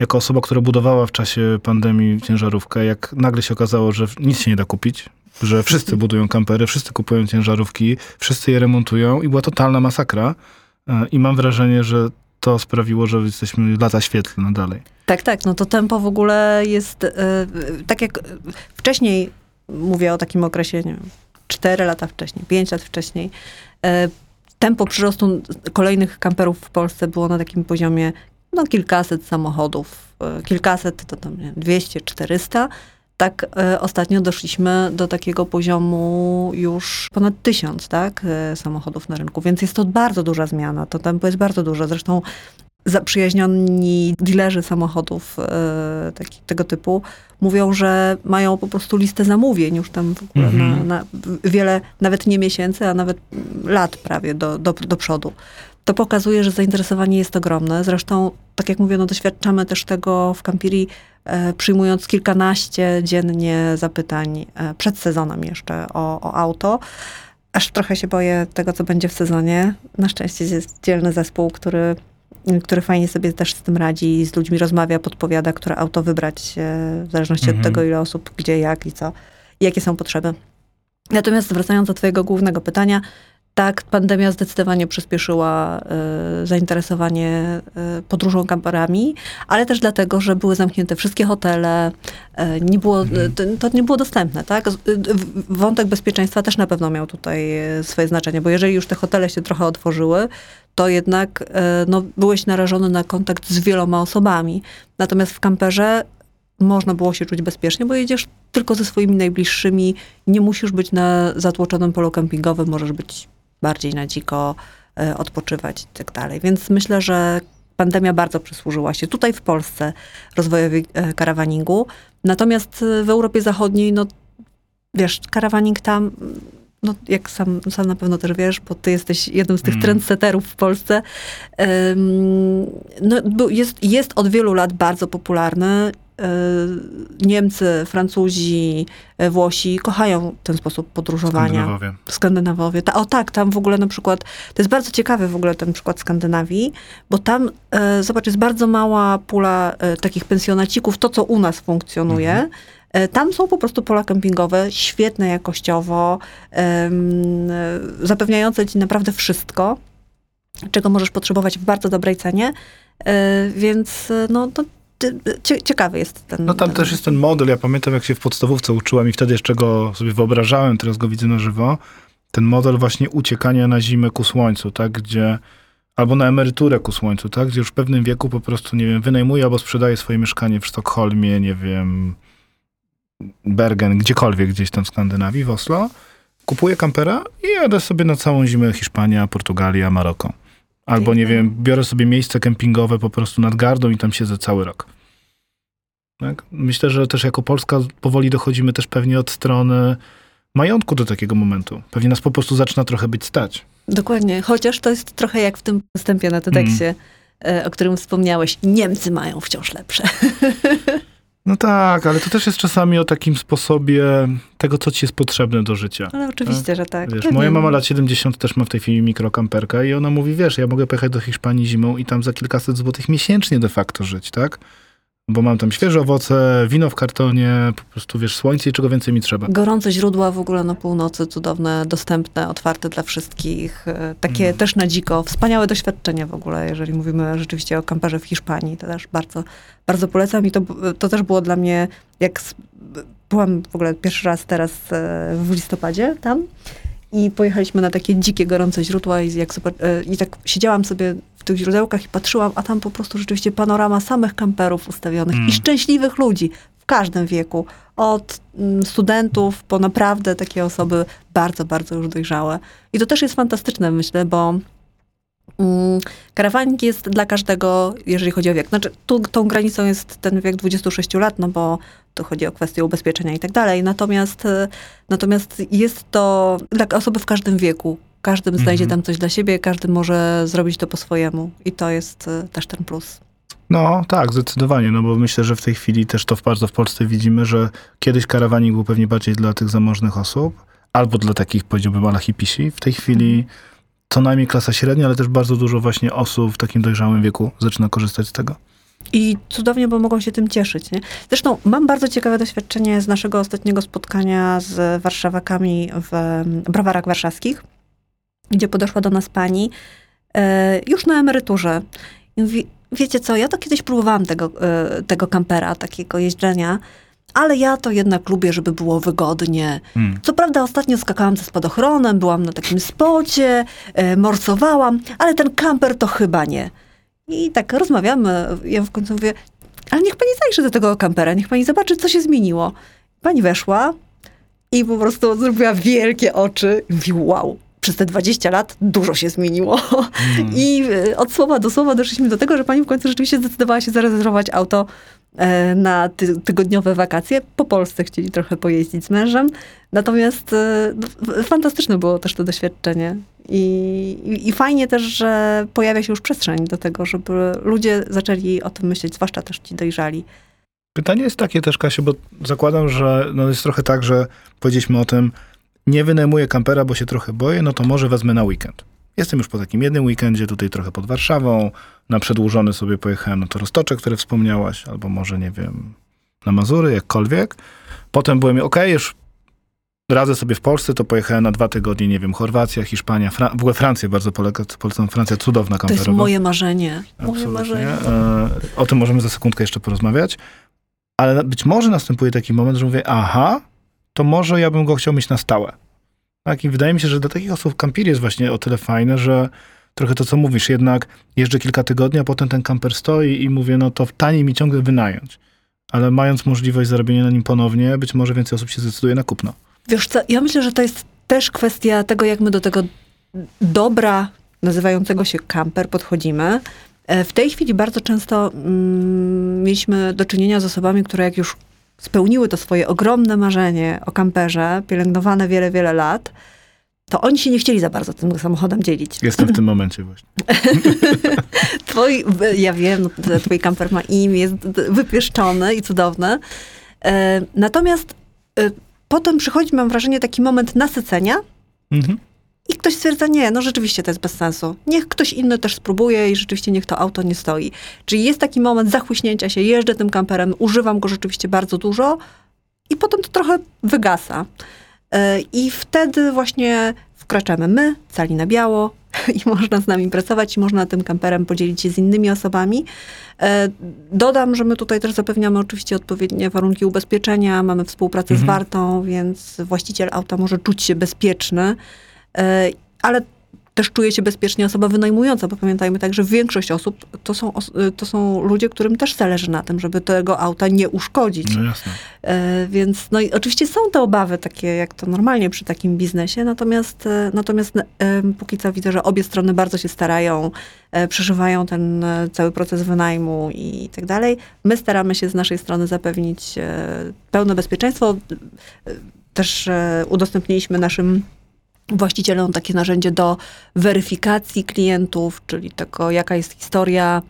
jako osoba, która budowała w czasie pandemii ciężarówkę, jak nagle się okazało, że nic się nie da kupić, że wszyscy budują kampery, wszyscy kupują ciężarówki, wszyscy je remontują i była totalna masakra. E, I mam wrażenie, że to sprawiło, że jesteśmy lata świetlne dalej. Tak, tak. No to tempo w ogóle jest, yy, tak jak wcześniej, mówię o takim okresie, nie wiem, 4 lata wcześniej, 5 lat wcześniej, yy, tempo przyrostu kolejnych kamperów w Polsce było na takim poziomie no kilkaset samochodów, yy, kilkaset to tam 200, 400, tak e, ostatnio doszliśmy do takiego poziomu już ponad tysiąc, tak, e, samochodów na rynku, więc jest to bardzo duża zmiana, to tempo jest bardzo duże. Zresztą zaprzyjaźnioni dealerzy samochodów e, taki, tego typu mówią, że mają po prostu listę zamówień już tam w ogóle mhm. na, na, wiele, nawet nie miesięcy, a nawet lat prawie do, do, do przodu. To pokazuje, że zainteresowanie jest ogromne. Zresztą, tak jak mówię, no, doświadczamy też tego w Campiri przyjmując kilkanaście dziennie zapytań e, przed sezonem jeszcze o, o auto. Aż trochę się boję tego, co będzie w sezonie. Na szczęście jest dzielny zespół, który, który fajnie sobie też z tym radzi, z ludźmi rozmawia, podpowiada, które auto wybrać, e, w zależności mhm. od tego, ile osób, gdzie, jak i co, i jakie są potrzeby. Natomiast wracając do twojego głównego pytania, tak, pandemia zdecydowanie przyspieszyła y, zainteresowanie y, podróżą kamperami, ale też dlatego, że były zamknięte wszystkie hotele, y, nie było, mhm. to, to, nie było dostępne, tak? Wątek bezpieczeństwa też na pewno miał tutaj swoje znaczenie, bo jeżeli już te hotele się trochę otworzyły, to jednak no, byłeś narażony na kontakt z wieloma osobami. Natomiast w kamperze można było się czuć bezpiecznie, bo jedziesz tylko ze swoimi najbliższymi, nie musisz być na zatłoczonym polu kempingowym, możesz być bardziej na dziko e, odpoczywać i tak dalej. Więc myślę, że pandemia bardzo przysłużyła się tutaj w Polsce rozwojowi e, karawaningu. Natomiast e, w Europie Zachodniej, no wiesz, karawaning tam, no jak sam, sam na pewno też wiesz, bo ty jesteś jednym z tych mm. trendsetterów w Polsce, no, jest, jest od wielu lat bardzo popularny E, Niemcy, Francuzi, e, Włosi kochają ten sposób podróżowania. Skandynawowie. Skandynawowie. Ta, o tak, tam w ogóle na przykład, to jest bardzo ciekawy w ogóle ten przykład Skandynawii, bo tam, e, zobacz, jest bardzo mała pula e, takich pensjonacików, to co u nas funkcjonuje. Mhm. E, tam są po prostu pola kempingowe, świetne jakościowo, e, zapewniające ci naprawdę wszystko, czego możesz potrzebować w bardzo dobrej cenie. Więc no, to ciekawy jest ten. No tam ten... też jest ten model. Ja pamiętam, jak się w podstawówce uczyłem i wtedy jeszcze go sobie wyobrażałem, teraz go widzę na żywo. Ten model właśnie uciekania na zimę ku słońcu, tak, gdzie albo na emeryturę ku słońcu, tak, gdzie już w pewnym wieku po prostu, nie wiem, wynajmuje albo sprzedaje swoje mieszkanie w Sztokholmie, nie wiem, Bergen, gdziekolwiek gdzieś tam w Skandynawii, w Oslo, kupuję kampera i jadę sobie na całą zimę Hiszpania, Portugalia, Maroko. Albo, nie wiem, biorę sobie miejsce kempingowe po prostu nad gardą i tam siedzę cały rok. Tak? Myślę, że też jako Polska powoli dochodzimy też pewnie od strony majątku do takiego momentu. Pewnie nas po prostu zaczyna trochę być stać. Dokładnie, chociaż to jest trochę jak w tym wstępie na TEDxie, mm. o którym wspomniałeś. Niemcy mają wciąż lepsze. No tak, ale to też jest czasami o takim sposobie tego, co ci jest potrzebne do życia. Ale oczywiście, tak? że tak. Wiesz, moja mama lat 70 też ma w tej chwili mikrokamperkę i ona mówi, wiesz, ja mogę pojechać do Hiszpanii zimą i tam za kilkaset złotych miesięcznie de facto żyć, tak? Bo mam tam świeże owoce, wino w kartonie, po prostu wiesz, słońce i czego więcej mi trzeba. Gorące źródła w ogóle na północy, cudowne, dostępne, otwarte dla wszystkich. E, takie mm. też na dziko. Wspaniałe doświadczenie w ogóle, jeżeli mówimy rzeczywiście o kamperze w Hiszpanii. To też bardzo, bardzo polecam i to, to też było dla mnie, jak byłam w ogóle pierwszy raz teraz e, w listopadzie tam, i pojechaliśmy na takie dzikie, gorące źródła i, jak, e, i tak siedziałam sobie w tych źródełkach i patrzyłam, a tam po prostu rzeczywiście panorama samych kamperów ustawionych mm. i szczęśliwych ludzi w każdym wieku. Od mm, studentów po naprawdę takie osoby bardzo, bardzo już dojrzałe. I to też jest fantastyczne, myślę, bo mm, karawanik jest dla każdego, jeżeli chodzi o wiek. Znaczy, tu tą granicą jest ten wiek 26 lat, no bo to chodzi o kwestię ubezpieczenia i tak dalej. Natomiast, e, natomiast jest to dla osoby w każdym wieku. Każdy znajdzie mhm. tam coś dla siebie, każdy może zrobić to po swojemu. I to jest e, też ten plus. No tak, zdecydowanie, no bo myślę, że w tej chwili też to bardzo w Polsce widzimy, że kiedyś karawanik był pewnie bardziej dla tych zamożnych osób, albo dla takich, powiedziałbym, ala hipisi. W tej chwili mhm. co najmniej klasa średnia, ale też bardzo dużo właśnie osób w takim dojrzałym wieku zaczyna korzystać z tego. I cudownie, bo mogą się tym cieszyć. Nie? Zresztą mam bardzo ciekawe doświadczenie z naszego ostatniego spotkania z warszawakami w browarach warszawskich, gdzie podeszła do nas pani e, już na emeryturze. I mówi, wiecie co, ja to kiedyś próbowałam tego, e, tego kampera, takiego jeżdżenia, ale ja to jednak lubię, żeby było wygodnie. Hmm. Co prawda ostatnio skakałam ze spadochronem, byłam na takim spocie, e, morsowałam, ale ten kamper to chyba nie. I tak rozmawiamy. Ja w końcu mówię, ale niech pani zajrzy do tego kampera, niech pani zobaczy, co się zmieniło. Pani weszła i po prostu zrobiła wielkie oczy i mówi, wow, przez te 20 lat dużo się zmieniło. Mm. I e, od słowa do słowa doszliśmy do tego, że pani w końcu rzeczywiście zdecydowała się zarezerwować auto na ty tygodniowe wakacje. Po Polsce chcieli trochę pojeździć z mężem. Natomiast e, fantastyczne było też to doświadczenie. I, i, I, fajnie też, że pojawia się już przestrzeń do tego, żeby ludzie zaczęli o tym myśleć, zwłaszcza też ci dojrzali. Pytanie jest takie też, Kasiu, bo zakładam, że no jest trochę tak, że powiedzieliśmy o tym, nie wynajmuję kampera, bo się trochę boję, no to może wezmę na weekend. Jestem już po takim jednym weekendzie, tutaj trochę pod Warszawą. Na przedłużony sobie pojechałem na to Roztocze, które wspomniałaś, albo może, nie wiem, na Mazury, jakkolwiek. Potem byłem, ok, już radzę sobie w Polsce, to pojechałem na dwa tygodnie, nie wiem, Chorwacja, Hiszpania, Fra w ogóle Francję bardzo polecam, polecam Francja, cudowna kamperowa. To jest moje marzenie. Moje marzenie. E, o tym możemy za sekundkę jeszcze porozmawiać. Ale być może następuje taki moment, że mówię, aha, to może ja bym go chciał mieć na stałe. Tak, i wydaje mi się, że dla takich osób kampir jest właśnie o tyle fajne, że trochę to, co mówisz, jednak jeżdżę kilka tygodni, a potem ten kamper stoi i mówię, no to taniej mi ciągle wynająć. Ale mając możliwość zarobienia na nim ponownie, być może więcej osób się zdecyduje na kupno. Wiesz co, ja myślę, że to jest też kwestia tego, jak my do tego dobra nazywającego się kamper podchodzimy. E, w tej chwili bardzo często mm, mieliśmy do czynienia z osobami, które jak już spełniły to swoje ogromne marzenie o kamperze, pielęgnowane wiele, wiele lat, to oni się nie chcieli za bardzo tym samochodem dzielić. Jestem w tym momencie właśnie. twój, ja wiem, no, twój kamper ma imię, jest wypieszczony i cudowny. E, natomiast e, potem przychodzi, mam wrażenie, taki moment nasycenia, mhm. I ktoś stwierdza, nie, no rzeczywiście to jest bez sensu. Niech ktoś inny też spróbuje i rzeczywiście niech to auto nie stoi. Czyli jest taki moment zachłyśnięcia się, jeżdżę tym kamperem, używam go rzeczywiście bardzo dużo i potem to trochę wygasa. E, I wtedy właśnie wkraczamy my, cali na biało i można z nami pracować i można tym kamperem podzielić się z innymi osobami. E, dodam, że my tutaj też zapewniamy oczywiście odpowiednie warunki ubezpieczenia, mamy współpracę mhm. z Wartą, więc właściciel auta może czuć się bezpieczny E, ale też czuje się bezpiecznie osoba wynajmująca, bo pamiętajmy tak, że większość osób to są, e, to są ludzie, którym też zależy na tym, żeby tego auta nie uszkodzić. No jasne. E, więc no i oczywiście są te obawy takie, jak to normalnie przy takim biznesie, natomiast, natomiast póki co widzę, że obie strony bardzo się starają, przeżywają ten cały proces wynajmu i tak dalej. My staramy się z naszej strony zapewnić pełne bezpieczeństwo. Też udostępniliśmy naszym właścicielom takie narzędzie do weryfikacji klientów, czyli tego, jaka jest historia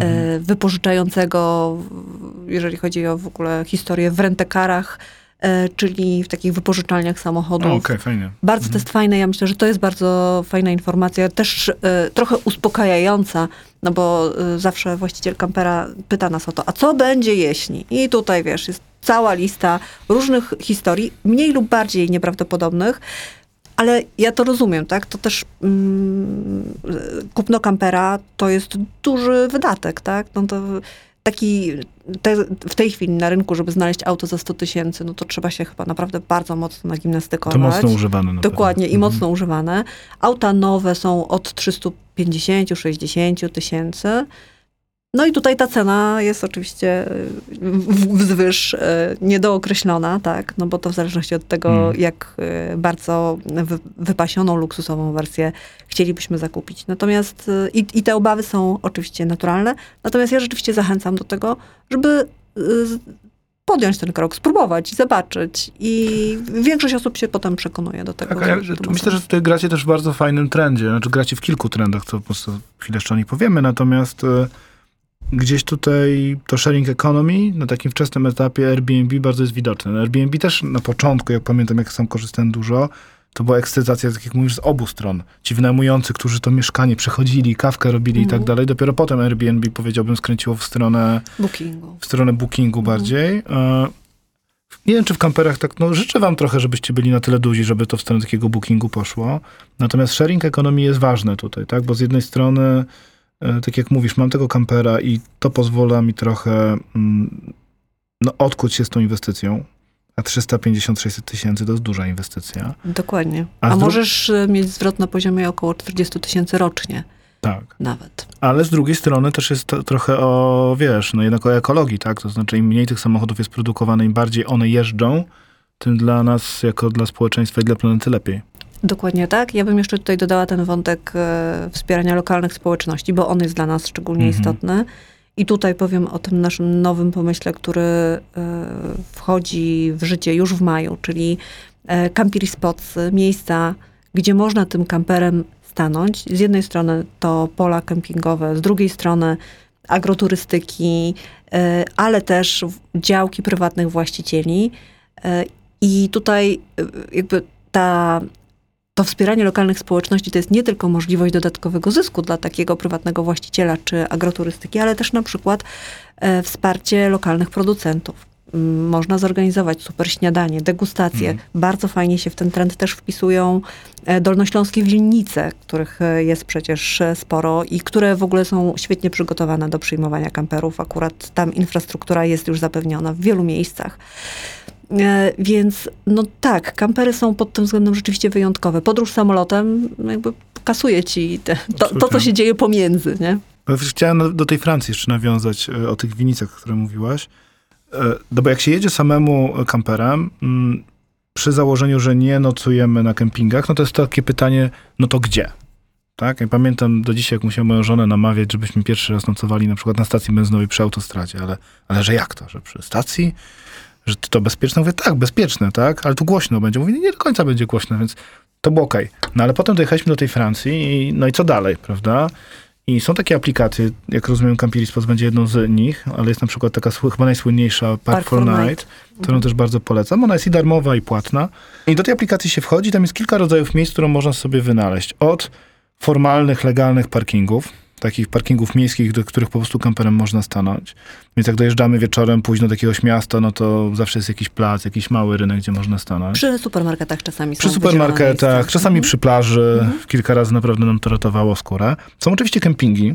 e, mhm. wypożyczającego, jeżeli chodzi o w ogóle historię w rentekarach, e, czyli w takich wypożyczalniach samochodów. Okej, okay, fajnie. Bardzo mhm. to jest fajne. Ja myślę, że to jest bardzo fajna informacja, też e, trochę uspokajająca, no bo zawsze właściciel kampera pyta nas o to, a co będzie jeśli? I tutaj, wiesz, jest cała lista różnych historii, mniej lub bardziej nieprawdopodobnych, ale ja to rozumiem, tak? To też mm, kupno kampera to jest duży wydatek, tak? No to taki te, w tej chwili na rynku, żeby znaleźć auto za 100 tysięcy, no to trzeba się chyba naprawdę bardzo mocno nagimnastykować. To mocno używane. Na Dokładnie i mhm. mocno używane. Auta nowe są od 350-60 tysięcy. No i tutaj ta cena jest oczywiście y, wzwyż y, niedookreślona, tak, no bo to w zależności od tego, hmm. jak y, bardzo wypasioną, luksusową wersję chcielibyśmy zakupić. Natomiast i, i te obawy są oczywiście naturalne, natomiast ja rzeczywiście zachęcam do tego, żeby podjąć ten krok, spróbować, zobaczyć. I większość osób się potem przekonuje do tego. Tak, ja, myślę, że tutaj gracie też w bardzo fajnym trendzie. Znaczy gracie w kilku trendach, co po prostu chwilę jeszcze o nich powiemy, natomiast gdzieś tutaj to sharing economy na takim wczesnym etapie Airbnb bardzo jest widoczne. Airbnb też na początku, jak pamiętam, jak sam korzystałem dużo, to była ekscytacja, tak jak mówisz, z obu stron. Ci wynajmujący, którzy to mieszkanie przechodzili, kawkę robili mhm. i tak dalej. Dopiero potem Airbnb, powiedziałbym, skręciło w stronę bookingu, w stronę bookingu mhm. bardziej. E, nie wiem, czy w kamperach tak, no życzę wam trochę, żebyście byli na tyle duzi, żeby to w stronę takiego bookingu poszło. Natomiast sharing ekonomii jest ważne tutaj, tak? Bo z jednej strony, tak jak mówisz, mam tego kampera i to pozwala mi trochę mm, no, odkuć się z tą inwestycją. A 350-600 tysięcy to jest duża inwestycja. Dokładnie. A, A możesz e, mieć zwrot na poziomie około 40 tysięcy rocznie. Tak. Nawet. Ale z drugiej strony też jest trochę o, wiesz, no jednak o ekologii, tak? To znaczy im mniej tych samochodów jest produkowane, im bardziej one jeżdżą, tym dla nas, jako dla społeczeństwa i dla planety lepiej. Dokładnie tak. Ja bym jeszcze tutaj dodała ten wątek e, wspierania lokalnych społeczności, bo on jest dla nas szczególnie mhm. istotny. I tutaj powiem o tym naszym nowym pomyśle, który e, wchodzi w życie już w maju, czyli e, camper spots, miejsca, gdzie można tym kamperem stanąć. Z jednej strony to pola kempingowe, z drugiej strony agroturystyki, ale też działki prywatnych właścicieli. I tutaj jakby ta to wspieranie lokalnych społeczności to jest nie tylko możliwość dodatkowego zysku dla takiego prywatnego właściciela czy agroturystyki, ale też na przykład e, wsparcie lokalnych producentów. Można zorganizować super śniadanie, degustacje. Mm. Bardzo fajnie się w ten trend też wpisują e, dolnośląskie winnice, których e, jest przecież sporo i które w ogóle są świetnie przygotowane do przyjmowania kamperów. Akurat tam infrastruktura jest już zapewniona w wielu miejscach. E, więc no tak, kampery są pod tym względem rzeczywiście wyjątkowe. Podróż samolotem no jakby kasuje ci te, to, to, co się dzieje pomiędzy, nie? Chciałem do tej Francji jeszcze nawiązać e, o tych winicach, o których mówiłaś. E, no bo jak się jedzie samemu kamperem, mm, przy założeniu, że nie nocujemy na kempingach, no to jest takie pytanie, no to gdzie? Tak? Ja pamiętam do dzisiaj, jak musiałem moją żonę namawiać, żebyśmy pierwszy raz nocowali na przykład na stacji benzynowej przy autostradzie, ale, ale że jak to, że przy stacji? Że to bezpieczne? Mówię, tak, bezpieczne, tak, ale tu głośno będzie. Mówię, nie do końca będzie głośno, więc to było okej. Okay. No ale potem dojechaliśmy do tej Francji i no i co dalej, prawda? I są takie aplikacje, jak rozumiem, Campirispos będzie jedną z nich, ale jest na przykład taka chyba najsłynniejsza Park, Park for, Night, Night, którą mhm. też bardzo polecam. Ona jest i darmowa, i płatna. I do tej aplikacji się wchodzi, tam jest kilka rodzajów miejsc, które można sobie wynaleźć. Od formalnych, legalnych parkingów, takich parkingów miejskich, do których po prostu kamperem można stanąć. Więc jak dojeżdżamy wieczorem późno do jakiegoś miasta, no to zawsze jest jakiś plac, jakiś mały rynek, gdzie można stanąć. Przy supermarketach czasami Przy supermarketach, czasami mhm. przy plaży. Mhm. Kilka razy naprawdę nam to ratowało skórę. Są oczywiście kempingi,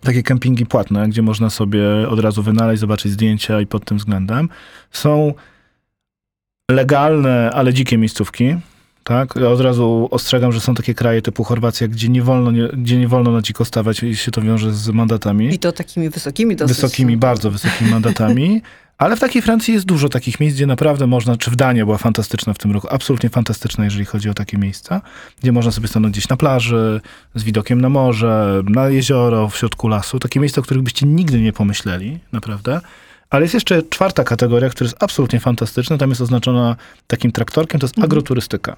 takie kempingi płatne, gdzie można sobie od razu wynaleźć, zobaczyć zdjęcia i pod tym względem. Są legalne, ale dzikie miejscówki, tak? Ja od razu ostrzegam, że są takie kraje typu Chorwacja, gdzie nie wolno, nie, gdzie nie wolno na dziko stawać i się to wiąże z mandatami. I to takimi wysokimi dosyć. Wysokimi, bardzo wysokimi mandatami. Ale w takiej Francji jest dużo takich miejsc, gdzie naprawdę można, czy w Danii była fantastyczna w tym roku, absolutnie fantastyczna, jeżeli chodzi o takie miejsca, gdzie można sobie stanąć gdzieś na plaży, z widokiem na morze, na jezioro, w środku lasu. Takie miejsca, o których byście nigdy nie pomyśleli, naprawdę. Ale jest jeszcze czwarta kategoria, która jest absolutnie fantastyczna. Tam jest oznaczona takim traktorkiem, to jest mhm. agroturystyka.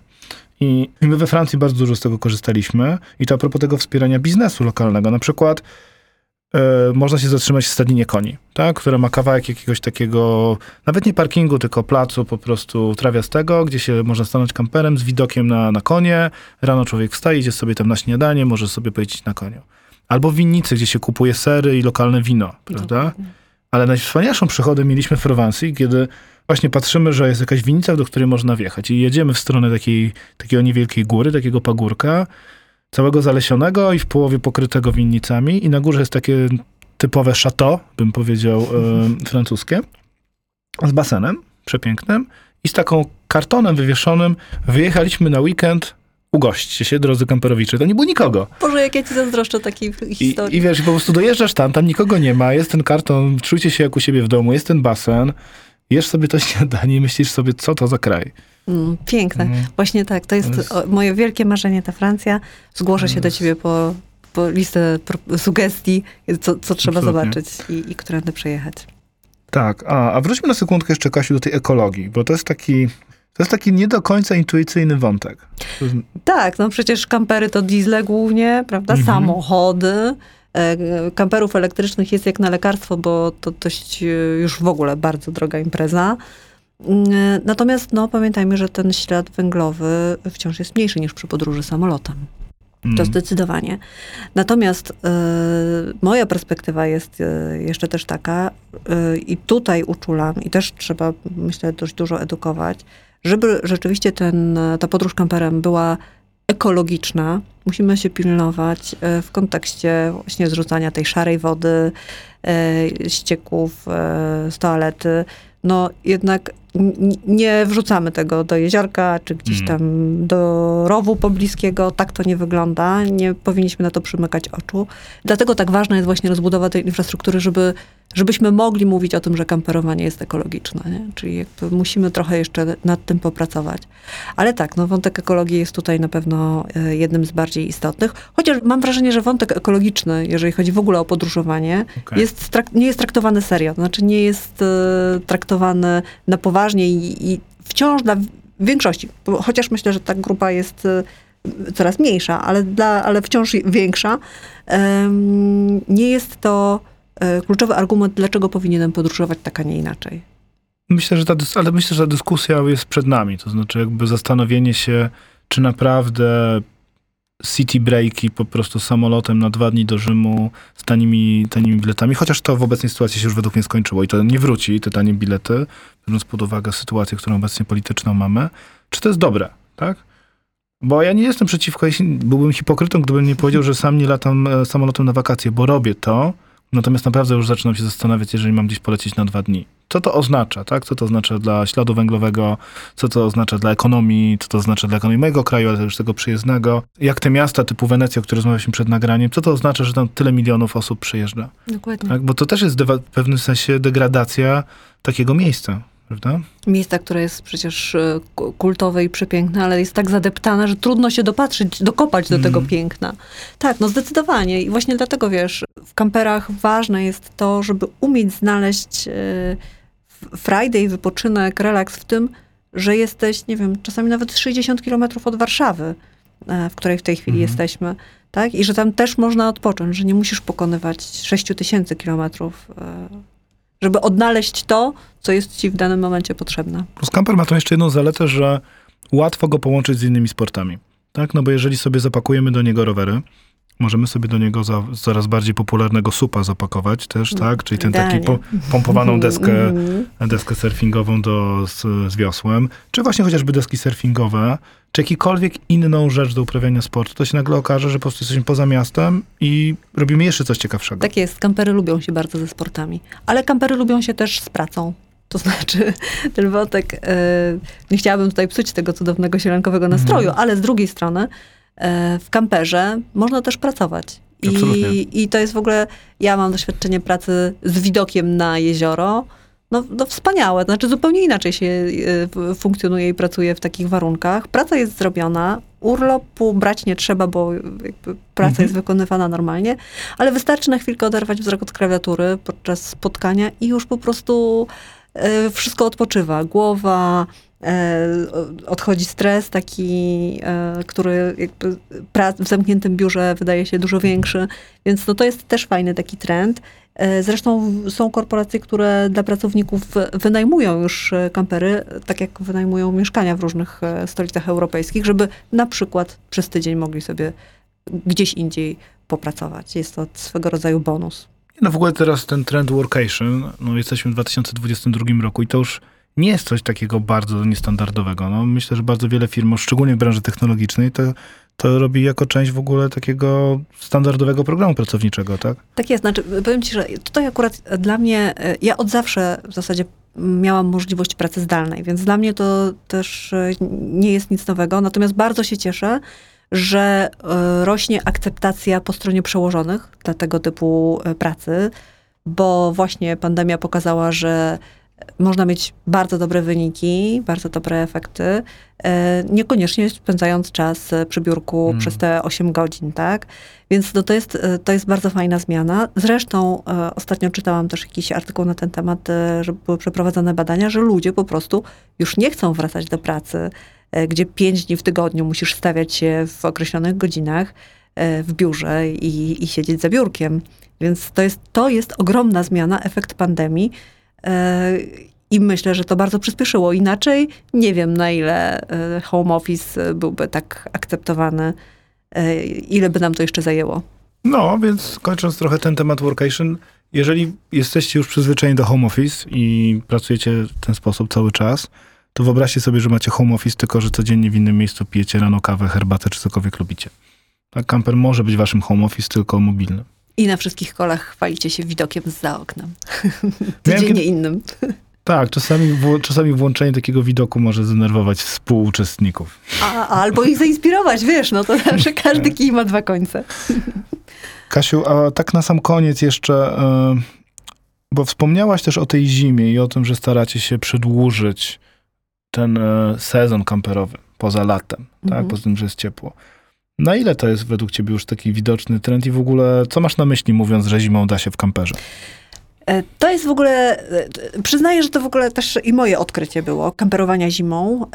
I my we Francji bardzo dużo z tego korzystaliśmy. I to a propos tego wspierania biznesu lokalnego. Na przykład e, można się zatrzymać w stadninie koni, tak? które ma kawałek jakiegoś takiego, nawet nie parkingu, tylko placu po prostu trawiastego, gdzie się można stanąć kamperem z widokiem na, na konie. Rano człowiek wstaje, idzie sobie tam na śniadanie, może sobie pojeździć na koniu. Albo w winnicy, gdzie się kupuje sery i lokalne wino, prawda? Dokładnie. Ale najwspanialszą przygodę mieliśmy w Prowansji, kiedy właśnie patrzymy, że jest jakaś winnica, do której można wjechać. I jedziemy w stronę takiej, takiego niewielkiej góry, takiego pagórka, całego zalesionego i w połowie pokrytego winnicami. I na górze jest takie typowe chateau, bym powiedział, e, francuskie, z basenem przepięknym i z taką kartonem wywieszonym. Wyjechaliśmy na weekend ugośćcie się, drodzy kamperowicze. To nie było nikogo. Boże, jak ja ci zazdroszczę takiej historii. I, I wiesz, po prostu dojeżdżasz tam, tam nikogo nie ma, jest ten karton, czujcie się jak u siebie w domu, jest ten basen, jesz sobie to śniadanie i myślisz sobie, co to za kraj. Mm, piękne. Mm. Właśnie tak. To jest, to jest, moje wielkie marzenie, ta Francja. Zgłoszę się do ciebie po, po listę sugestii, co, co trzeba Absolutnie. zobaczyć i, i którędy przejechać. Tak, a, a wróćmy na sekundkę jeszcze, Kasiu, do tej ekologii, bo to jest taki to jest taki nie do końca intuicyjny wątek. Tak, no przecież kampery to diesle głównie, prawda? Mhm. Samochody. E, kamperów elektrycznych jest jak na lekarstwo, bo to dość e, już w ogóle bardzo droga impreza. Natomiast no, pamiętajmy, że ten ślad węglowy wciąż jest mniejszy niż przy podróży samolotem. To mhm. zdecydowanie. Natomiast y, moja perspektywa jest y, jeszcze też taka, y, i tutaj uczulam, i też trzeba, myślę, dość dużo edukować, żeby rzeczywiście ten, ta podróż kamperem była ekologiczna, musimy się pilnować w kontekście właśnie zrzucania tej szarej wody, ścieków z toalety. No jednak nie wrzucamy tego do jeziorka, czy gdzieś mhm. tam do rowu pobliskiego. Tak to nie wygląda. Nie powinniśmy na to przymykać oczu. Dlatego tak ważna jest właśnie rozbudowa tej infrastruktury, żeby żebyśmy mogli mówić o tym, że kamperowanie jest ekologiczne. Nie? Czyli musimy trochę jeszcze nad tym popracować. Ale tak, no wątek ekologii jest tutaj na pewno e, jednym z bardziej istotnych. Chociaż mam wrażenie, że wątek ekologiczny, jeżeli chodzi w ogóle o podróżowanie, okay. jest nie jest traktowany serio. To znaczy nie jest e, traktowany na poważnie i, i wciąż dla większości, chociaż myślę, że ta grupa jest e, coraz mniejsza, ale, dla, ale wciąż większa, nie jest to E, kluczowy argument, dlaczego powinienem podróżować tak, a nie inaczej. Myślę, że ta, ale myślę, że ta dyskusja jest przed nami. To znaczy, jakby zastanowienie się, czy naprawdę city breaki po prostu samolotem na dwa dni do Rzymu z tanimi, tanimi biletami, chociaż to w obecnej sytuacji się już według mnie skończyło i to nie wróci, te tanie bilety, biorąc pod uwagę sytuację, którą obecnie polityczną mamy. Czy to jest dobre, tak? Bo ja nie jestem przeciwko, byłbym hipokrytą, gdybym nie powiedział, że sam nie latam e, samolotem na wakacje, bo robię to, Natomiast naprawdę już zaczynam się zastanawiać, jeżeli mam gdzieś polecieć na dwa dni. Co to oznacza, tak? Co to oznacza dla śladu węglowego, co to oznacza dla ekonomii, co to oznacza dla ekonomii mojego kraju, ale też tego przyjezdnego. Jak te miasta typu Wenecja, o których rozmawialiśmy przed nagraniem, co to oznacza, że tam tyle milionów osób przyjeżdża? Dokładnie. Tak? Bo to też jest w pewnym sensie degradacja takiego miejsca prawda? Miejsca, które jest przecież e, kultowe i przepiękne, ale jest tak zadeptane, że trudno się dopatrzyć, dokopać do mm. tego piękna. Tak, no zdecydowanie. I właśnie dlatego, wiesz, w kamperach ważne jest to, żeby umieć znaleźć e, Friday, wypoczynek, relaks w tym, że jesteś, nie wiem, czasami nawet 60 kilometrów od Warszawy, e, w której w tej chwili mm. jesteśmy, tak? I że tam też można odpocząć, że nie musisz pokonywać 6 tysięcy kilometrów żeby odnaleźć to, co jest ci w danym momencie potrzebne. Plus camper ma to jeszcze jedną zaletę, że łatwo go połączyć z innymi sportami. Tak? No bo jeżeli sobie zapakujemy do niego rowery, możemy sobie do niego za, coraz bardziej popularnego supa zapakować też, tak? Czyli ten taki po, pompowaną deskę, mhm. deskę surfingową do, z, z wiosłem, czy właśnie chociażby deski surfingowe, czy jakikolwiek inną rzecz do uprawiania sportu, to się nagle okaże, że po prostu jesteśmy poza miastem i robimy jeszcze coś ciekawszego. Tak jest, kampery lubią się bardzo ze sportami, ale kampery lubią się też z pracą. To znaczy, ten wątek, yy, nie chciałabym tutaj psuć tego cudownego sielankowego nastroju, mm. ale z drugiej strony, w kamperze można też pracować. I, I to jest w ogóle, ja mam doświadczenie pracy z widokiem na jezioro. No, no wspaniałe, znaczy zupełnie inaczej się e, funkcjonuje i pracuje w takich warunkach. Praca jest zrobiona, urlopu brać nie trzeba, bo praca mhm. jest wykonywana normalnie, ale wystarczy na chwilkę oderwać wzrok od klawiatury podczas spotkania i już po prostu e, wszystko odpoczywa. Głowa, E, odchodzi stres taki, e, który jakby w zamkniętym biurze wydaje się dużo większy, więc no to jest też fajny taki trend. E, zresztą są korporacje, które dla pracowników wynajmują już kampery, tak jak wynajmują mieszkania w różnych stolicach europejskich, żeby na przykład przez tydzień mogli sobie gdzieś indziej popracować. Jest to swego rodzaju bonus. No w ogóle teraz ten trend workation, no jesteśmy w 2022 roku i to już nie jest coś takiego bardzo niestandardowego. No, myślę, że bardzo wiele firm, szczególnie w branży technologicznej, to, to robi jako część w ogóle takiego standardowego programu pracowniczego, tak? Tak jest. Znaczy, powiem ci, że tutaj akurat dla mnie, e, ja od zawsze w zasadzie miałam możliwość pracy zdalnej, więc dla mnie to też e, nie jest nic nowego. Natomiast bardzo się cieszę, że e, rośnie akceptacja po stronie przełożonych dla tego typu pracy, bo właśnie pandemia pokazała, że można mieć bardzo dobre wyniki, bardzo dobre efekty, e, niekoniecznie spędzając czas przy biurku hmm. przez te 8 godzin, tak? Więc no to, jest, e, to jest bardzo fajna zmiana. Zresztą e, ostatnio czytałam też jakiś artykuł na ten temat, że były przeprowadzone badania, że ludzie po prostu już nie chcą wracać do pracy, gdzie 5 dni w tygodniu musisz stawiać się w określonych godzinach w biurze i, i siedzieć za biurkiem. Więc to jest, to jest ogromna zmiana, efekt pandemii, I myślę, że to bardzo przyspieszyło. Inaczej nie wiem, na ile e, home office byłby tak akceptowany, e, ile by nam to jeszcze zajęło. No, więc kończąc trochę ten temat workation, jeżeli jesteście już przyzwyczajeni do home office i pracujecie w ten sposób cały czas, to wyobraźcie sobie, że macie home office, tylko że codziennie w innym miejscu pijecie rano kawę, herbatę czy cokolwiek lubicie. Tak, kamper może być waszym home office, tylko mobilny. I na wszystkich kolach chwalicie się widokiem za oknem. Codziennie innym. Tak, czasami, czasami włączenie takiego widoku może zdenerwować współuczestników. A, albo ich zainspirować, wiesz, no to zawsze każdy kij ma dwa końce. Kasiu, a tak na sam koniec jeszcze, e, bo wspomniałaś też o tej zimie i o tym, że staracie się przedłużyć ten e, sezon kamperowy poza latem, tak? mhm. tak? Poza tym, że jest ciepło. Na ile to jest według ciebie już taki widoczny trend i w ogóle co masz na myśli mówiąc, że zimą da się w kamperze? E, to jest w ogóle, przyznaję, że to w ogóle też i moje odkrycie było, kamperowania zimą.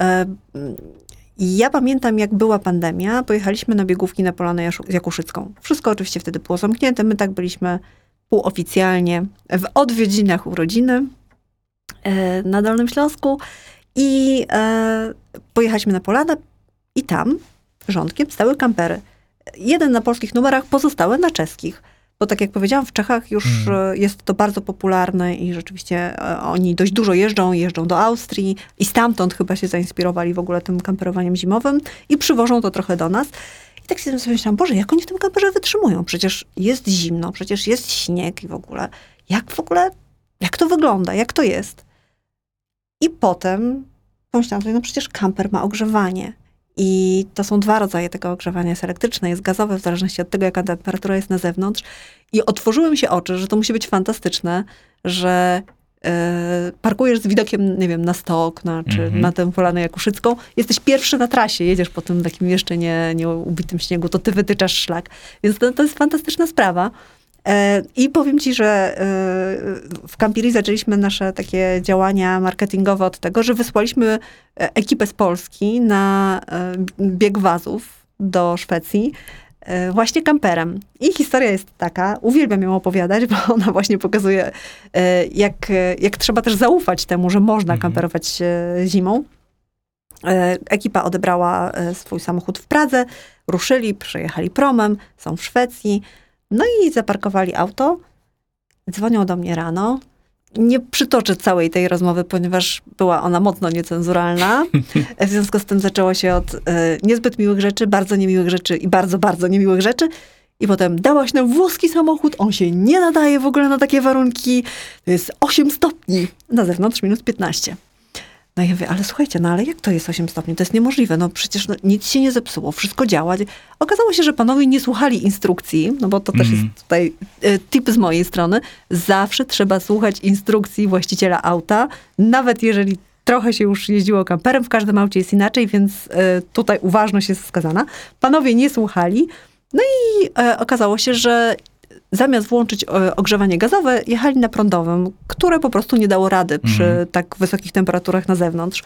Ja pamiętam, jak była pandemia, pojechaliśmy na biegówki na Polanę Jakuszycką. Wszystko oczywiście wtedy było zamknięte, my tak byliśmy półoficjalnie w odwiedzinach urodziny e, na Dolnym Śląsku i e, pojechaliśmy na Polanę i tam rządkiem stały kampery. Jeden na polskich numerach, pozostałe na czeskich. Bo tak jak powiedziałam, w Czechach już hmm. jest to bardzo popularne i rzeczywiście e, oni dość dużo jeżdżą, jeżdżą do Austrii i stamtąd chyba się zainspirowali w ogóle tym kamperowaniem zimowym i przywożą to trochę do nas. I tak sobie myślałam, Boże, jak oni w tym kamperze wytrzymują? Przecież jest zimno, przecież jest śnieg i w ogóle. Jak w ogóle, jak to wygląda, jak to jest? I potem pomyślałam sobie, no przecież kamper ma ogrzewanie. I to są dwa rodzaje tego ogrzewania. Jest elektryczne, jest gazowe, w zależności od tego, jaka temperatura jest na zewnątrz. I otworzyły mi się oczy, że to musi być fantastyczne, że yy, parkujesz z widokiem, nie wiem, na stok, na, czy mhm. na tę polanę jakuszycką. Jesteś pierwszy na trasie, jedziesz po tym takim jeszcze nie, nie ubitym śniegu, to ty wytyczasz szlak. Więc to, to jest fantastyczna sprawa. E, I powiem ci, że e, w Campiri zaczęliśmy nasze takie działania marketingowe od tego, że wysłaliśmy e, ekipę z Polski na bieg wazów do Szwecji właśnie kamperem. I historia jest taka, uwielbiam ją opowiadać, bo ona właśnie pokazuje, jak, jak trzeba też zaufać temu, że można mhm. kamperować zimą. Ekipa odebrała swój samochód w Pradze, ruszyli, przejechali promem, są w Szwecji. No i zaparkowali auto, dzwonią do mnie rano. Nie przytoczę całej tej rozmowy, ponieważ była ona mocno niecenzuralna. W związku z tym zaczęło się od y, niezbyt miłych rzeczy, bardzo niemiłych rzeczy i bardzo, bardzo niemiłych rzeczy. I potem dałaś nam włoski samochód, on się nie nadaje w ogóle na takie warunki. To jest 8 stopni, na zewnątrz minus 15. No ja mówię, ale słuchajcie, no ale jak to jest 8 stopni? To jest niemożliwe, no przecież no, nic się nie zepsuło, wszystko działa. Okazało się, że panowie nie słuchali instrukcji, no bo to też jest mhm. tutaj e, tip z mojej strony. Zawsze trzeba słuchać instrukcji właściciela auta, nawet jeżeli trochę się już jeździło kamperem, w każdym aucie jest inaczej, więc e, tutaj uważność jest wskazana. Panowie nie słuchali, no i e, okazało się, że zamiast włączyć e, ogrzewanie gazowe, jechali na prądowym, które po prostu nie dało rady przy mhm. tak wysokich temperaturach na zewnątrz.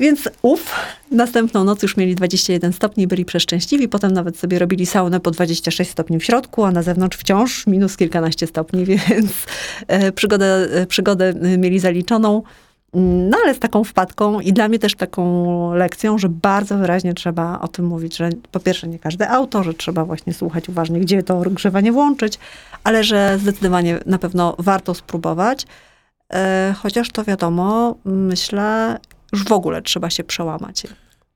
Więc uf, następną noc już mieli 21 stopni, byli przeszczęśliwi. Potem nawet sobie robili saunę po 26 stopni w środku, a na zewnątrz wciąż minus kilkanaście stopni, więc e, przygodę, e, przygodę mieli zaliczoną. No ale z taką wpadką i dla mnie też taką lekcją, że bardzo wyraźnie trzeba o tym mówić, że po pierwsze nie każde auto, że trzeba właśnie słuchać uważnie, gdzie to ogrzewanie włączyć, ale że zdecydowanie na pewno warto spróbować. E, chociaż to wiadomo, myślę, już w ogóle trzeba się przełamać.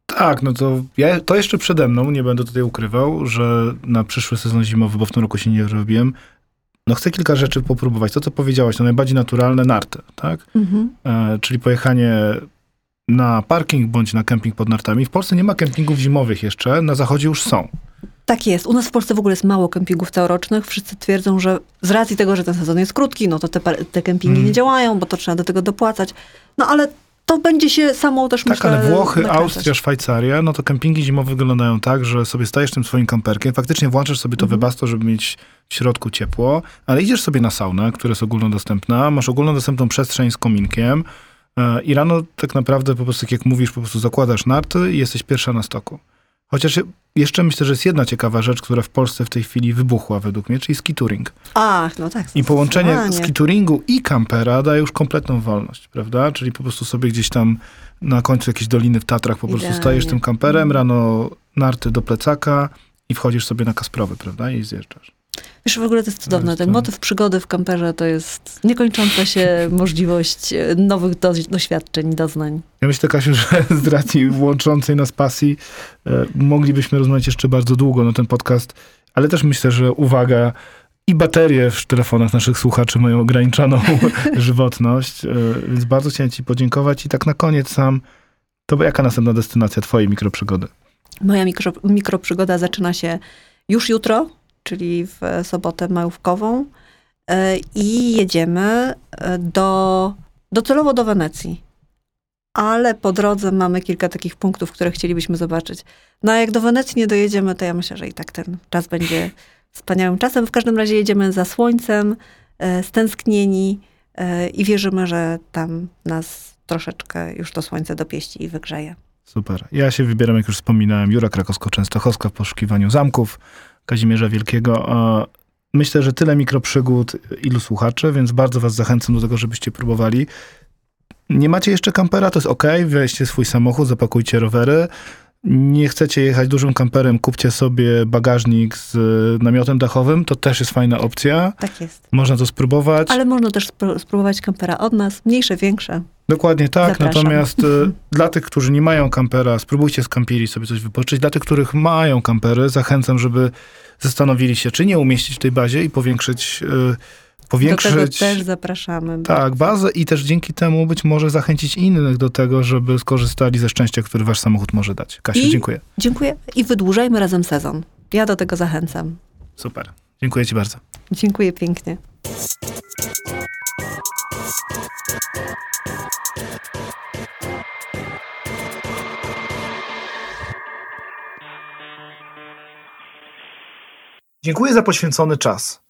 Tak, no to ja, to jeszcze przede mną, nie będę tutaj ukrywał, że na przyszły sezon zimowy, bo w tym roku się nie robiłem, no chcę kilka rzeczy popróbować. To, co powiedziałaś, to najbardziej naturalne narty, tak? Mhm. E, czyli pojechanie na parking bądź na kemping pod nartami. W Polsce nie ma kempingów zimowych jeszcze, na zachodzie już są. Tak jest. U nas w Polsce w ogóle jest mało kempingów teorocznych. Wszyscy twierdzą, że z racji tego, że ten sezon jest krótki, no to te, te kempingi mm. nie działają, bo to trzeba do tego dopłacać. No ale to będzie się samo też Tak, myślę, ale Włochy, nakręcać. Austria, Szwajcaria, no to kempingi zimowe wyglądają tak, że sobie stajesz tym swoim kamperkiem, faktycznie włączasz sobie to mhm. wybasto, żeby mieć w środku ciepło, ale idziesz sobie na saunę, która jest ogólnodostępna, masz ogólnodostępną przestrzeń z kominkiem e, i rano tak naprawdę po prostu, jak mówisz, po prostu zakładasz narty i jesteś pierwsza na stoku. Chociaż jeszcze myślę, że jest jedna ciekawa rzecz, która w Polsce w tej chwili wybuchła według mnie, czyli skitouring. Ach, no tak. I połączenie skitouringu i kampera daje już kompletną wolność, prawda? Czyli po prostu sobie gdzieś tam na końcu jakiejś doliny w Tatrach po prostu Idealnie. stajesz tym kamperem, rano narty do plecaka i wchodzisz sobie na Kasprowy, prawda? I zjeżdżasz. Wiesz, w ogóle to jest cudowne. Ten motyw przygody w kamperze to jest niekończąca się możliwość e, nowych do, doświadczeń, doznań. Ja myślę, Kasiu, że z racji łączącej nas pasji e, moglibyśmy rozmawiać jeszcze bardzo długo na ten podcast, ale też myślę, że uwaga, i baterie w telefonach naszych słuchaczy mają ograniczoną żywotność, e, więc bardzo chciałem ci podziękować i tak na koniec sam, to jaka następna destynacja twojej mikroprzygody? Moja mikro, mikroprzygoda zaczyna się już jutro, czyli w sobotę majówkową e, i jedziemy e, do, docelowo do Wenecji. Ale po drodze mamy kilka takich punktów, które chcielibyśmy zobaczyć. No a jak do Wenecji nie dojedziemy, to ja myślę, że i tak ten czas będzie wspaniałym czasem. W każdym razie jedziemy za słońcem, e, stęsknieni i wierzymy, że tam nas troszeczkę już to słońce dopieści i wygrzeje. Super. Ja się wybieram, jak już wspominałem, Jura Krakowsko-Częstochowska w poszukiwaniu zamków. Kazimierza Wielkiego. Myślę, że tyle mikroprzygód, ilu słuchaczy, więc bardzo was zachęcam do tego, żebyście próbowali. Nie macie jeszcze kampera, to jest ok, weźcie swój samochód, zapakujcie rowery. Nie chcecie jechać dużym kamperem, kupcie sobie bagażnik z namiotem dachowym, to też jest fajna opcja. Tak jest. Można to spróbować. Ale można też spróbować kampera od nas, mniejsze, większe. Dokładnie tak, Zapraszam. natomiast e, dla tych, którzy nie mają kampera, spróbujcie z kampiri sobie coś wypoczyć. Dla tych, których mają kampery, zachęcam, żeby zastanowili się, czy nie umieścić w tej bazie i powiększyć e, powiększyć. Do tego też zapraszamy. Tak, bazę i też dzięki temu być może zachęcić innych do tego, żeby skorzystali ze szczęścia, który wasz samochód może dać. Kasiu, I, dziękuję. Dziękuję i wydłużajmy razem sezon. Ja do tego zachęcam. Super. Dziękuję ci bardzo. Dziękuję pięknie. Dziękuję za poświęcony czas.